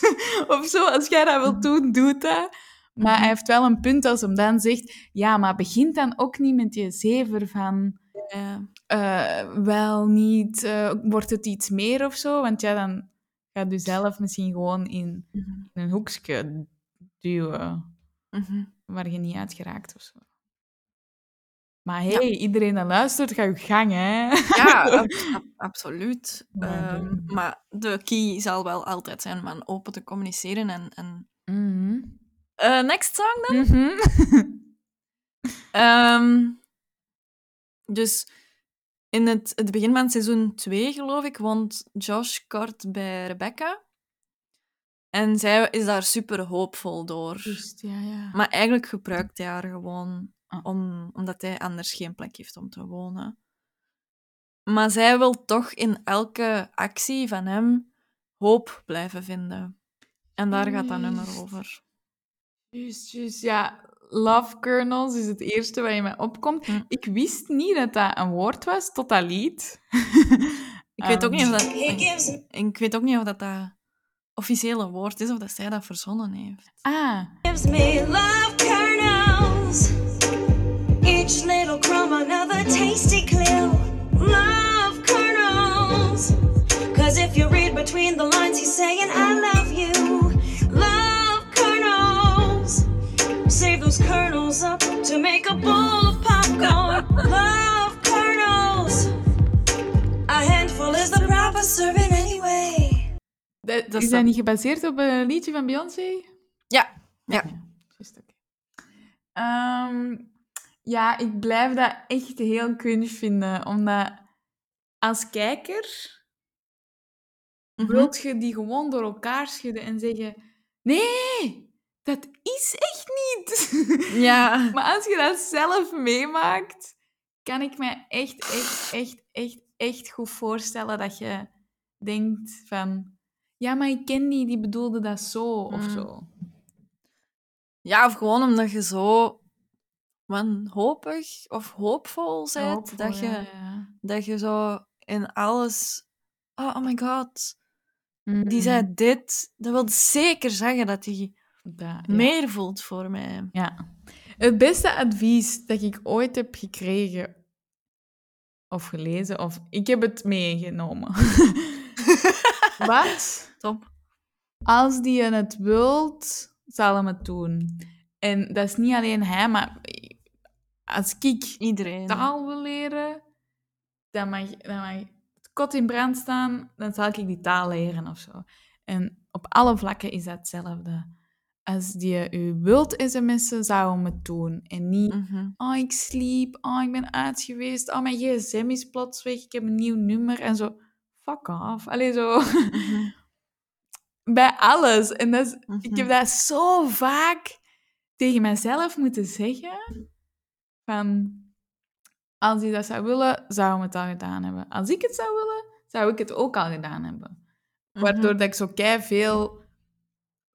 of zo, als jij dat wilt doen, doe dat. Maar hij heeft wel een punt als hem dan zegt... Ja, maar begint dan ook niet met je zever van... Ja. eh, wel niet... eh, wordt het iets meer of zo? Want ja, dan gaat u zelf misschien gewoon in, in een hoekje duwen... Mhm. waar je niet uit geraakt of zo. Maar hey, iedereen dat luistert, ga je gang, hè? Ja, ab- ab- absoluut. Maar, Ehm, maar de key zal wel altijd zijn om open te communiceren. En, en... Mhm. Eh, next song dan? Mhm. Ehm, dus in het, het begin van seizoen 2, geloof ik, woont Josh kort bij Rebecca. En zij is daar super hoopvol door. Juist, ja, ja. Maar eigenlijk gebruikt hij haar gewoon Ah. om, omdat hij anders geen plek heeft om te wonen. Maar zij wil toch in elke actie van hem hoop blijven vinden. En daar gaat dat nummer over. Juist, juist. Ja, Love Kernels is het eerste wat in mij opkomt. Hm. Ik wist niet dat dat een woord was tot dat lied. Ik weet ook niet of dat, gives ik weet ook niet of dat, dat officiële woord is of dat zij dat verzonnen heeft. Ah, gives me love kernels. Each little crumb another tasty clue. Love kernels. Cause if you read between the lines, he's saying I love you. Up to make a bowl of popcorn. Love kernels. A handful is the proper serving anyway. dat, Dat is dat niet gebaseerd op een liedje van Beyoncé? Ja, ja. Juist, oké. Ehm, ja, ik blijf dat echt heel cringe vinden, omdat als kijker wilt je die gewoon door elkaar schudden en zeggen: Nee, dat is echt niet. Ja. maar als je dat zelf meemaakt, kan ik me echt, echt, echt, echt, echt goed voorstellen dat je denkt van... Ja, maar ik ken die, die bedoelde dat zo, of Mm. zo. Ja, of gewoon omdat je zo wanhopig of hoopvol bent. Hoopvol, dat, je, ja, ja. dat je zo in alles... Oh, oh my god, die zei dit. Dat wil zeker zeggen dat hij Dat, ja. meer voelt voor mij. Ja. Het beste advies dat ik ooit heb gekregen of gelezen, of ik heb het meegenomen. Wat? Top. Als die het wilt, zal hem het doen. En dat is niet alleen hij, maar als ik Iedereen. taal wil leren, dan mag, dan mag het kot in brand staan, dan zal ik die taal leren of zo. En op alle vlakken is dat hetzelfde. Als die u wilt sms'en, zou hem het doen. En niet, oh, ik sliep, oh, ik ben uit geweest, oh, mijn gsm is plots weg, ik heb een nieuw nummer. En zo, fuck off. Allee, zo... Mhm. Bij alles. En dat is, ik Mhm. heb dat zo vaak tegen mezelf moeten zeggen. Van, als hij dat zou willen, zou hij het al gedaan hebben. Als ik het zou willen, zou ik het ook al gedaan hebben. Waardoor dat ik zo kei veel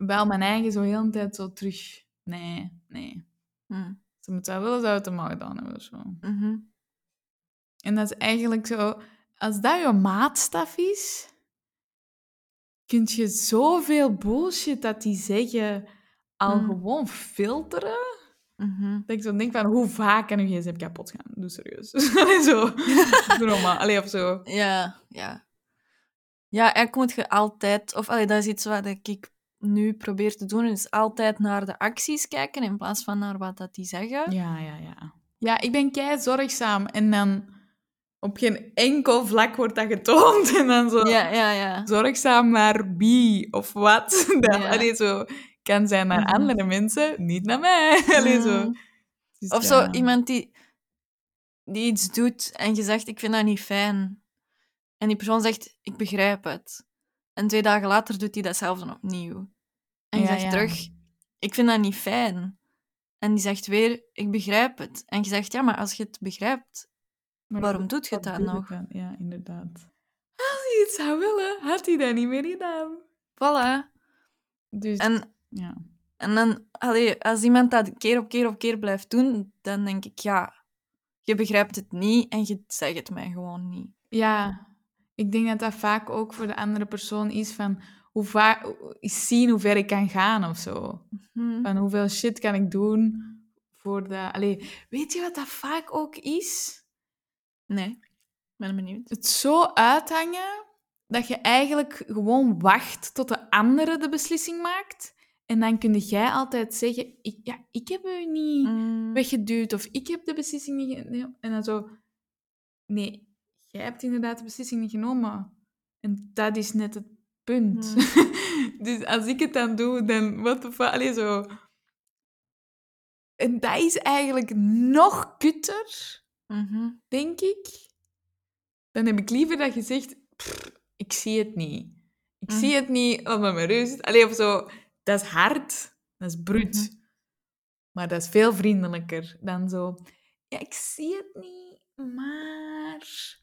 wel mijn eigen zo heel de tijd zo terug... Nee, nee. Als ze willen, zou het hem al gedaan hebben. Zo. Mhm. En dat is eigenlijk zo... Als dat je maatstaf is, kun je zoveel bullshit dat die zeggen al Mm. gewoon filteren. Mhm. Dat ik zo denk van, hoe vaak kan je gsm kapot gaan? Doe serieus. Zo. Doe normaal. Allee, of zo. Ja, ja. Ja, eigenlijk moet je altijd... Of allee, dat is iets wat ik nu probeer te doen, is altijd naar de acties kijken in plaats van naar wat dat die zeggen. Ja, ja, ja. Ja, ik ben kei zorgzaam. En dan op geen enkel vlak wordt dat getoond. En dan zo Ja, ja, ja. zorgzaam naar wie of wat. Dat Ja. allee, zo kan zijn naar Mhm. andere mensen, niet naar mij. Allee, zo. Mm. Dus Of ja. zo, iemand die, die iets doet en je zegt, ik vind dat niet fijn. En die persoon zegt, ik begrijp het. En twee dagen later doet hij datzelfde opnieuw. En je Ja, zegt ja. terug, ik vind dat niet fijn. En die zegt weer, ik begrijp het. En je zegt, ja, maar als je het begrijpt, Maar waarom doet je dat je nog? dan? Ja, inderdaad. Als hij het zou willen, had hij dat niet meer gedaan. Voilà. Dus, En, ja. en dan, allee, als iemand dat keer op keer op keer blijft doen, dan denk ik, ja, je begrijpt het niet en je zegt het mij gewoon niet. Ja, ik denk dat dat vaak ook voor de andere persoon is van hoe vaak zien hoe ver ik kan gaan of zo. Hm. Van hoeveel shit kan ik doen voor de. Allee, weet je wat dat vaak ook is? Nee, ben benieuwd. Het zo uithangen dat je eigenlijk gewoon wacht tot de andere de beslissing maakt. En dan kun jij altijd zeggen: ik, ja, ik heb u niet Mm. weggeduwd of ik heb de beslissing niet. En dan zo, nee, jij hebt inderdaad de beslissing niet genomen. En dat is net het punt. dus als ik het dan doe, dan wat de fuck, allee, zo. En dat is eigenlijk nog kutter, Mhm. denk ik. Dan heb ik liever dat je zegt, "Pff, ik zie het niet. Ik Mm. zie het niet, laat me maar rust. Allee, of zo. Dat is hard, dat is bruut. Mhm. Maar dat is veel vriendelijker dan zo. Ja, ik zie het niet, maar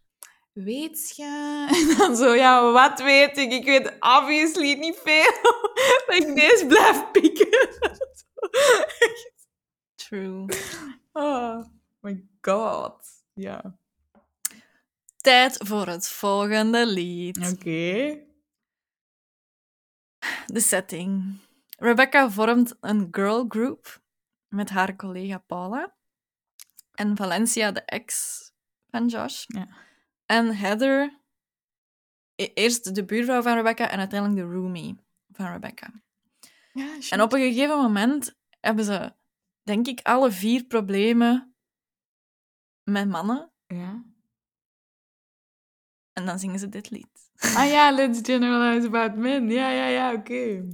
weet je? En dan zo, ja, wat weet ik? Ik weet obviously niet veel. dat ik deze blijf pikken. True. oh my god. Ja. Tijd voor het volgende lied. Oké. De setting. Rebecca vormt een girl group met haar collega Paula. En Valencia, de ex van Josh. Ja. En Heather, e- eerst de buurvrouw van Rebecca en uiteindelijk de roomie van Rebecca. Ja, En op een gegeven moment hebben ze, denk ik, alle vier problemen met mannen. Ja. En dan zingen ze dit lied. Ah ja, let's generalize about men. Ja, ja, ja, oké.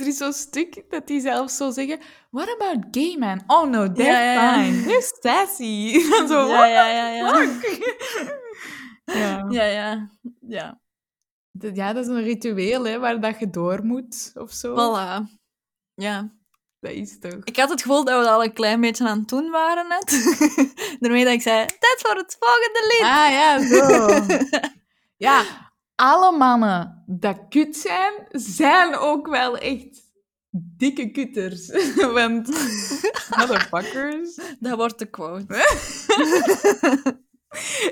Er is zo'n stuk dat die zelfs zo zeggen... What about gay men? Oh no, they're Ja, ja, ja. fine. They're sassy. Dan zo, Ja, ja, ja, ja. ja. Ja, ja. Ja. Dat- ja, dat is een ritueel hè, waar dat je door moet, of zo. Voilà. Ja. Dat is toch... Ik had het gevoel dat we al een klein beetje aan het doen waren net. Daarmee dat ik zei, tijd voor het volgende lied. Ah, ja, zo. ja, alle mannen dat kut zijn, zijn ook wel echt dikke kutters. Want, motherfuckers. Dat wordt de quote.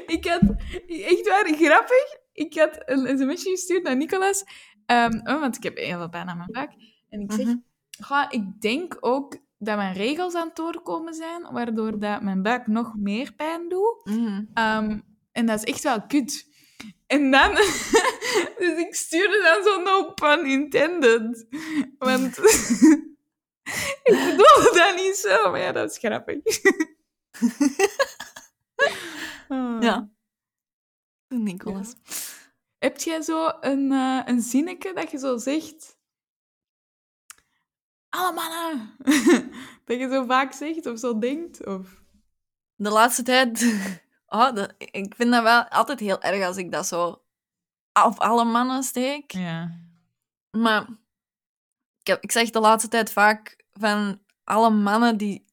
Ik had, echt waar, grappig. Ik had een sms'je gestuurd naar Nicolas. ehm, oh, want ik heb heel veel pijn aan mijn buik. En ik zeg, Mhm. "Ga, ik denk ook dat mijn regels aan het doorkomen zijn, waardoor dat mijn buik nog meer pijn doet. Mhm. Ehm, en dat is echt wel kut. En dan... dus ik stuurde dan zo no pun intended. Want... ik bedoel dat niet zo, maar ja, dat is grappig. Ah. Ja. Nicolas. Heb jij zo een, eh een zinnetje dat je zo zegt? Alle mannen! dat je zo vaak zegt of zo denkt? Of... De laatste tijd... Oh, dat, ik vind dat wel altijd heel erg als ik dat zo op alle mannen steek. Ja. Maar ik, heb, ik zeg de laatste tijd vaak van alle mannen die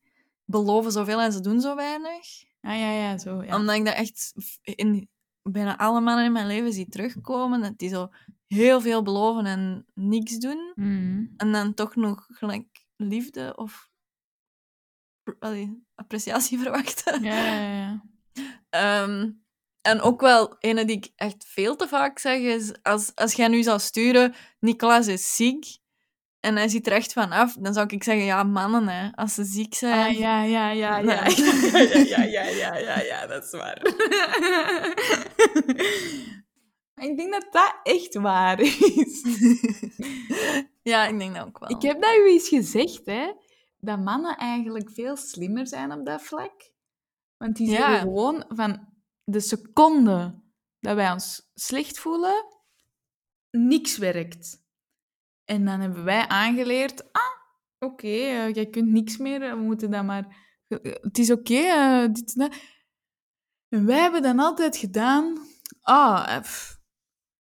beloven zoveel en ze doen zo weinig. Ah, ja, ja, zo. Ja. Omdat ik dat echt in bijna alle mannen in mijn leven zie terugkomen. Dat die zo heel veel beloven en niks doen. Mhm. En dan toch nog gelijk liefde of allee, appreciatie verwachten. Ja, ja, ja. Ehm, en ook wel, ene die ik echt veel te vaak zeg, is als, als jij nu zou sturen, Nicolas is ziek, en hij ziet er echt van af, dan zou ik zeggen, ja, mannen, hè, als ze ziek zijn. Ah, ja, ja, ja, ja. Nee. Ja, ja, ja, ja, ja, ja, dat is waar. Ik denk dat dat echt waar is. ja, ik denk dat ook wel. Ik heb dat u eens gezegd, hè. Dat mannen eigenlijk veel slimmer zijn op dat vlak. Want die zeggen gewoon van de seconde dat wij ons slecht voelen, niks werkt. En dan hebben wij aangeleerd, ah, oké, eh, jij kunt niks meer, we moeten dat maar... eh, Het is oké, eh, dit en dat. En wij hebben dan altijd gedaan, ah, eh, pff,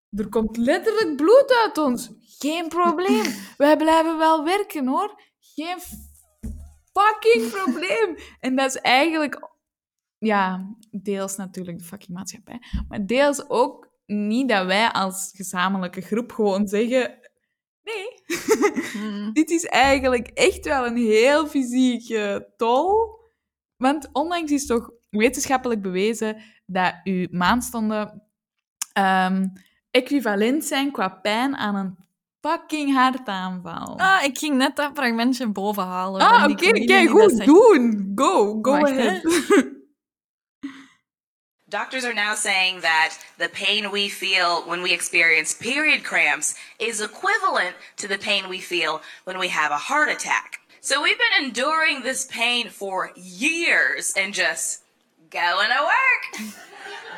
er komt letterlijk bloed uit ons. Geen probleem. Wij blijven wel werken, hoor. Geen fucking probleem. En dat is eigenlijk... Ja, deels natuurlijk de fucking maatschappij. Maar deels ook niet dat wij als gezamenlijke groep gewoon zeggen... Nee, Mm. dit is eigenlijk echt wel een heel fysieke tol. Want onlangs is toch wetenschappelijk bewezen dat uw maandstonden ehm, equivalent zijn qua pijn aan een fucking hartaanval. Ah, ik ging net dat fragmentje bovenhalen. Ah, oké, kijk, goed, doen. Go, go Wacht, ahead. Doctors are now saying that the pain we feel when we experience period cramps is equivalent to the pain we feel when we have a heart attack. So we've been enduring this pain for years and just going to work,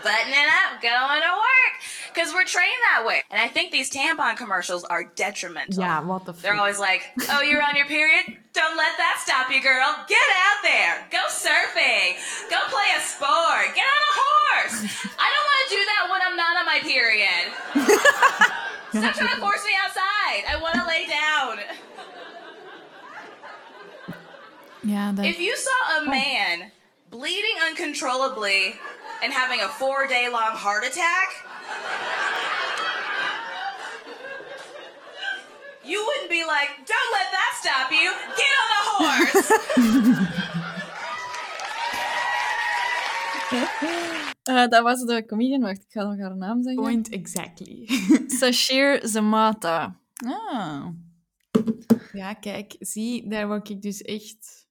buttoning up, going to work, because we're trained that way. And I think these tampon commercials are detrimental. Yeah, what the They're always like, oh, you're on your period? Don't let that stop you, girl. Get out there. Go surfing. Go play a sport. Get on a horse. I don't want to do that when I'm not on my period. Stop trying to force me outside. I want to lay down. Yeah. dat... If you saw a oh. man bleeding uncontrollably and having a four day long heart attack, you wouldn't be like, don't let that stop you. Get on a horse. Eh, dat was de comedian. Wacht, ik ga nog haar naam zeggen. Point exactly. Sashir Zamata. Ah. Ja, kijk, zie, daar word ik dus echt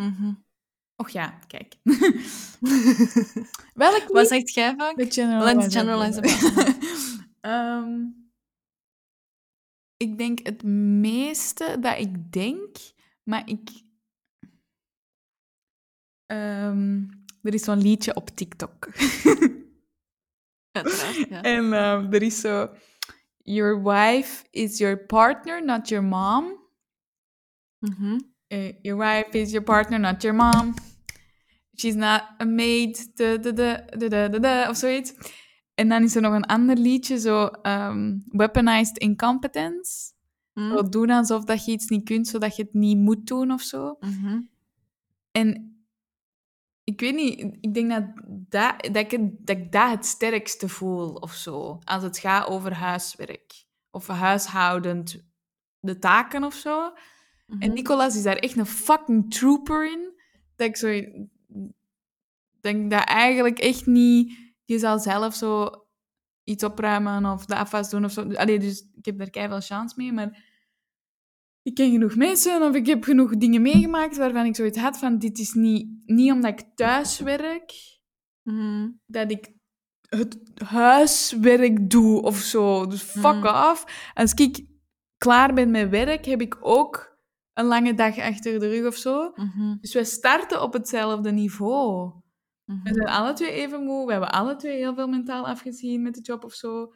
Mhm. Och ja, kijk. Welk Wat zegt jij vaak? De Let's generalize Ehm, ik denk het meeste dat ik denk, maar ik... Ehm, er is zo'n liedje op TikTok. Ja. En ehm, er is zo... Your wife is your partner, not your mom. Mhm. Your wife is your partner, not your mom. She's not a maid, da, da, da, da, da, da, da, of zoiets. En dan is er nog een ander liedje, zo ehm, Weaponized Incompetence. Mhm. Zo doen alsof dat je iets niet kunt, zodat je het niet moet doen of zo. Mhm. En Ik weet niet, ik denk dat, dat, dat, ik, het- dat ik dat het sterkste voel of zo. Als het gaat over huiswerk. Of huishoudend, de taken of zo. Mhm. En Nicolas is daar echt een fucking trooper in. Dat ik zo denk dat eigenlijk echt niet... Je zal zelf zo iets opruimen of de afwas doen of zo. Allee, dus ik heb daar keihard chance mee, maar... Ik ken genoeg mensen of ik heb genoeg dingen meegemaakt waarvan ik zoiets had van... Dit is niet, niet omdat ik thuis werk, Mhm. dat ik het huiswerk doe of zo. Dus fuck Mhm. off. Als ik klaar ben met werk, heb ik ook een lange dag achter de rug of zo. Mhm. Dus wij starten op hetzelfde niveau. Mhm. We zijn alle twee even moe. We hebben alle twee heel veel mentaal afgezien met de job of zo.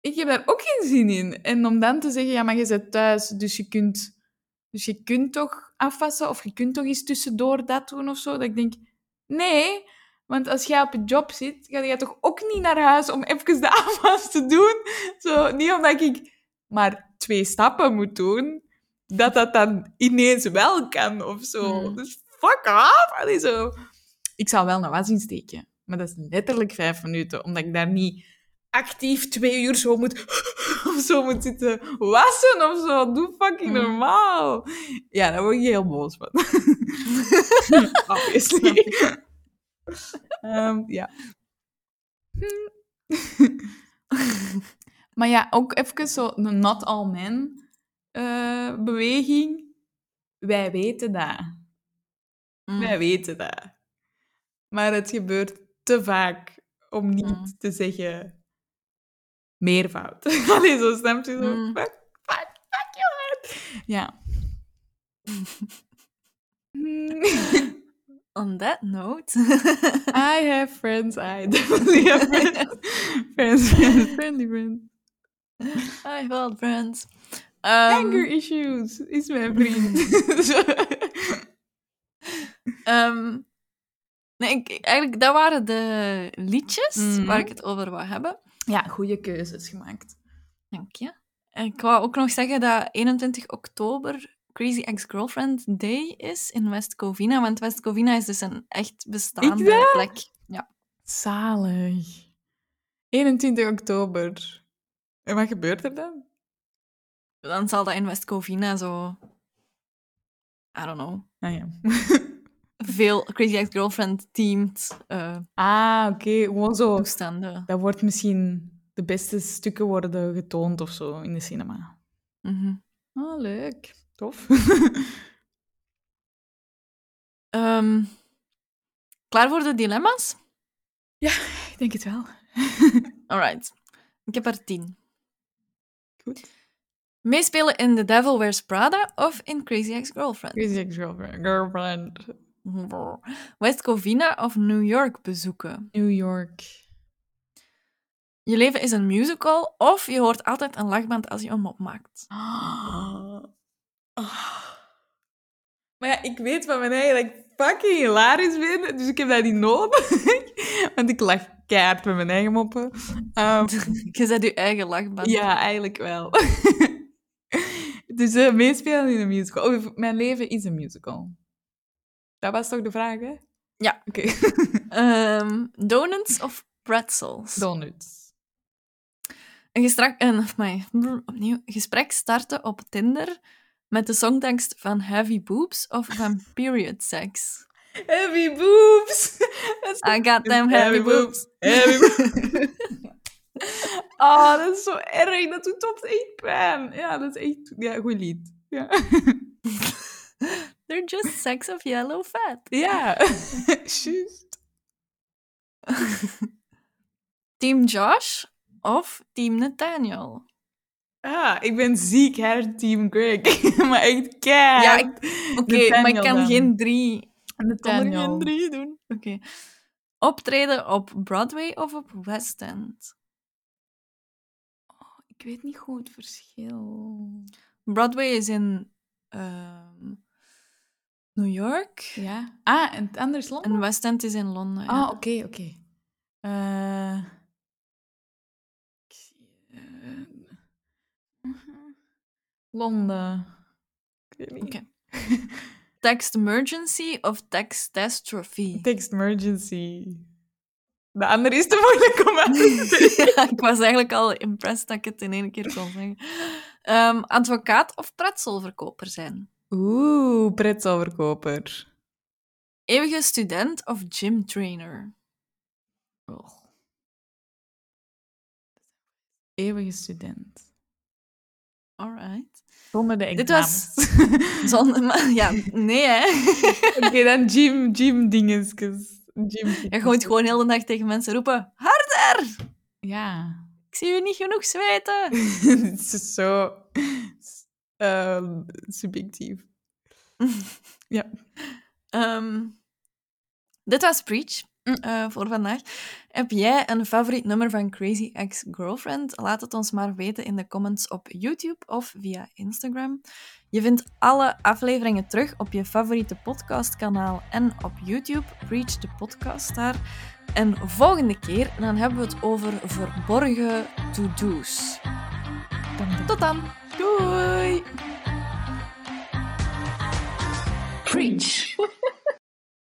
Ik heb daar ook geen zin in. En om dan te zeggen, ja, maar je zit thuis, dus je kunt, dus je kunt toch afwassen of je kunt toch eens tussendoor dat doen of zo. Dat ik denk, nee, want als jij op je job zit, ga je toch ook niet naar huis om even de afwas te doen. Zo, niet omdat ik maar twee stappen moet doen, dat dat dan ineens wel kan of zo. Hmm. Dus fuck off. Allee, zo. Ik zou wel een was insteken, maar dat is letterlijk vijf minuten, omdat ik daar niet actief twee uur zo moet, of zo moet zitten wassen of zo. Doe fucking Hmm. normaal. Ja, daar word ik heel boos van. Obviously. Ehm, ja. maar ja, ook even zo not all men eh, beweging. Wij weten dat. Mm. Wij weten dat. Maar het gebeurt te vaak om niet Mm. te zeggen meervoud. Allee, zo snap je zo. Mm. Fuck, fuck, fuck you. man. Ja. On that note. I have friends. I definitely have friends. friends, friends, friendly friends. I hold friends. Ehm, Anger issues is mijn vriend. ehm, nee, ik, eigenlijk, dat waren de liedjes Mhm. waar ik het over wou hebben. ja, goede keuzes gemaakt. Dank je. En ik wou ook nog zeggen dat 21 oktober Crazy Ex-Girlfriend Day is in West Covina. Want West Covina is dus een echt bestaande plek. Ja. Zalig. 21 oktober. En wat gebeurt er dan? Dan zal dat in West Covina zo... I don't know. Ah ja. Veel Crazy Ex-Girlfriend-themed eh, ah, oké. Gewoon zo. toestanden. Dat wordt misschien de beste stukken worden getoond of zo in de cinema. Oh, leuk. Tof. Ehm, klaar voor de dilemma's? Ik denk het wel. Alright. Ik heb er tien. Goed. Meespelen in The Devil Wears Prada of in Crazy Ex-Girlfriend? Crazy ex-girlfriend. Girlfriend. West Covina of New York bezoeken? New York. Je leven is een musical of je hoort altijd een lachband als je een mop maakt. Maar ja, ik weet van mijn eigen dat ik fucking hilarisch ben, dus ik heb dat niet nodig. Want ik lach keihard met mijn eigen moppen. Ehm, Je zet je eigen lachband. ja, eigenlijk wel. dus eh, meespelen in een musical. Oh, mijn leven is een musical. Dat was toch de vraag, hè? Ja. Oké. Ehm, donuts of pretzels? Donuts. Een, gestrak, een, of my, brr, opnieuw, gesprek starten op Tinder met de songtekst van Heavy Boobs of van Period Sex. Heavy boobs! I got them heavy boobs. Heavy boobs. oh, dat is zo erg. Dat doet op pijn. Ja, dat is echt... Ja, goed lied. Ja. They're just sacks of yellow fat. ja. Juist. Team Josh of Team Nathaniel? Ah, ik ben ziek her, Team Greg. maar echt keihard. Ja, Oké, maar ik Nathaniel kan dan. geen drie, ik kan er Nathaniel. geen drie doen. Oké. Optreden op Broadway of op West End? Ik weet niet goed het verschil. Broadway is in ehm, New York Ja. Ah, en het anders Londen? en West End is in Londen. Ah, oké, oké. Eh, ik zie, eh, Londen. Oké. text emergency of textastrophe? Text emergency. De andere is te moeilijk om uit te spreken. Ja, ik was eigenlijk al impressed dat ik het in één keer kon zeggen. Ehm, advocaat of pretzelverkoper zijn? Oeh, pretzelverkoper. Eeuwige student of gym trainer? Oh. Eeuwige student. Alright. Zonder de Dit examens. was- Zonder, ja, nee hè. Oké, dan gym, gym dingetjes. Gym Je gooit gewoon heel de dag tegen mensen roepen, harder! Ja. Ik zie u niet genoeg zweten. Het is zo ehm, subjectief. ja. Ehm, dit was Preach eh, voor vandaag. Heb jij een favoriet nummer van Crazy Ex-Girlfriend? Laat het ons maar weten in de comments op YouTube of via Instagram. Je vindt alle afleveringen terug op je favoriete podcastkanaal en op YouTube. Preach de podcast daar. En volgende keer dan hebben we het over verborgen to-do's. Tot dan. Doei! Preach.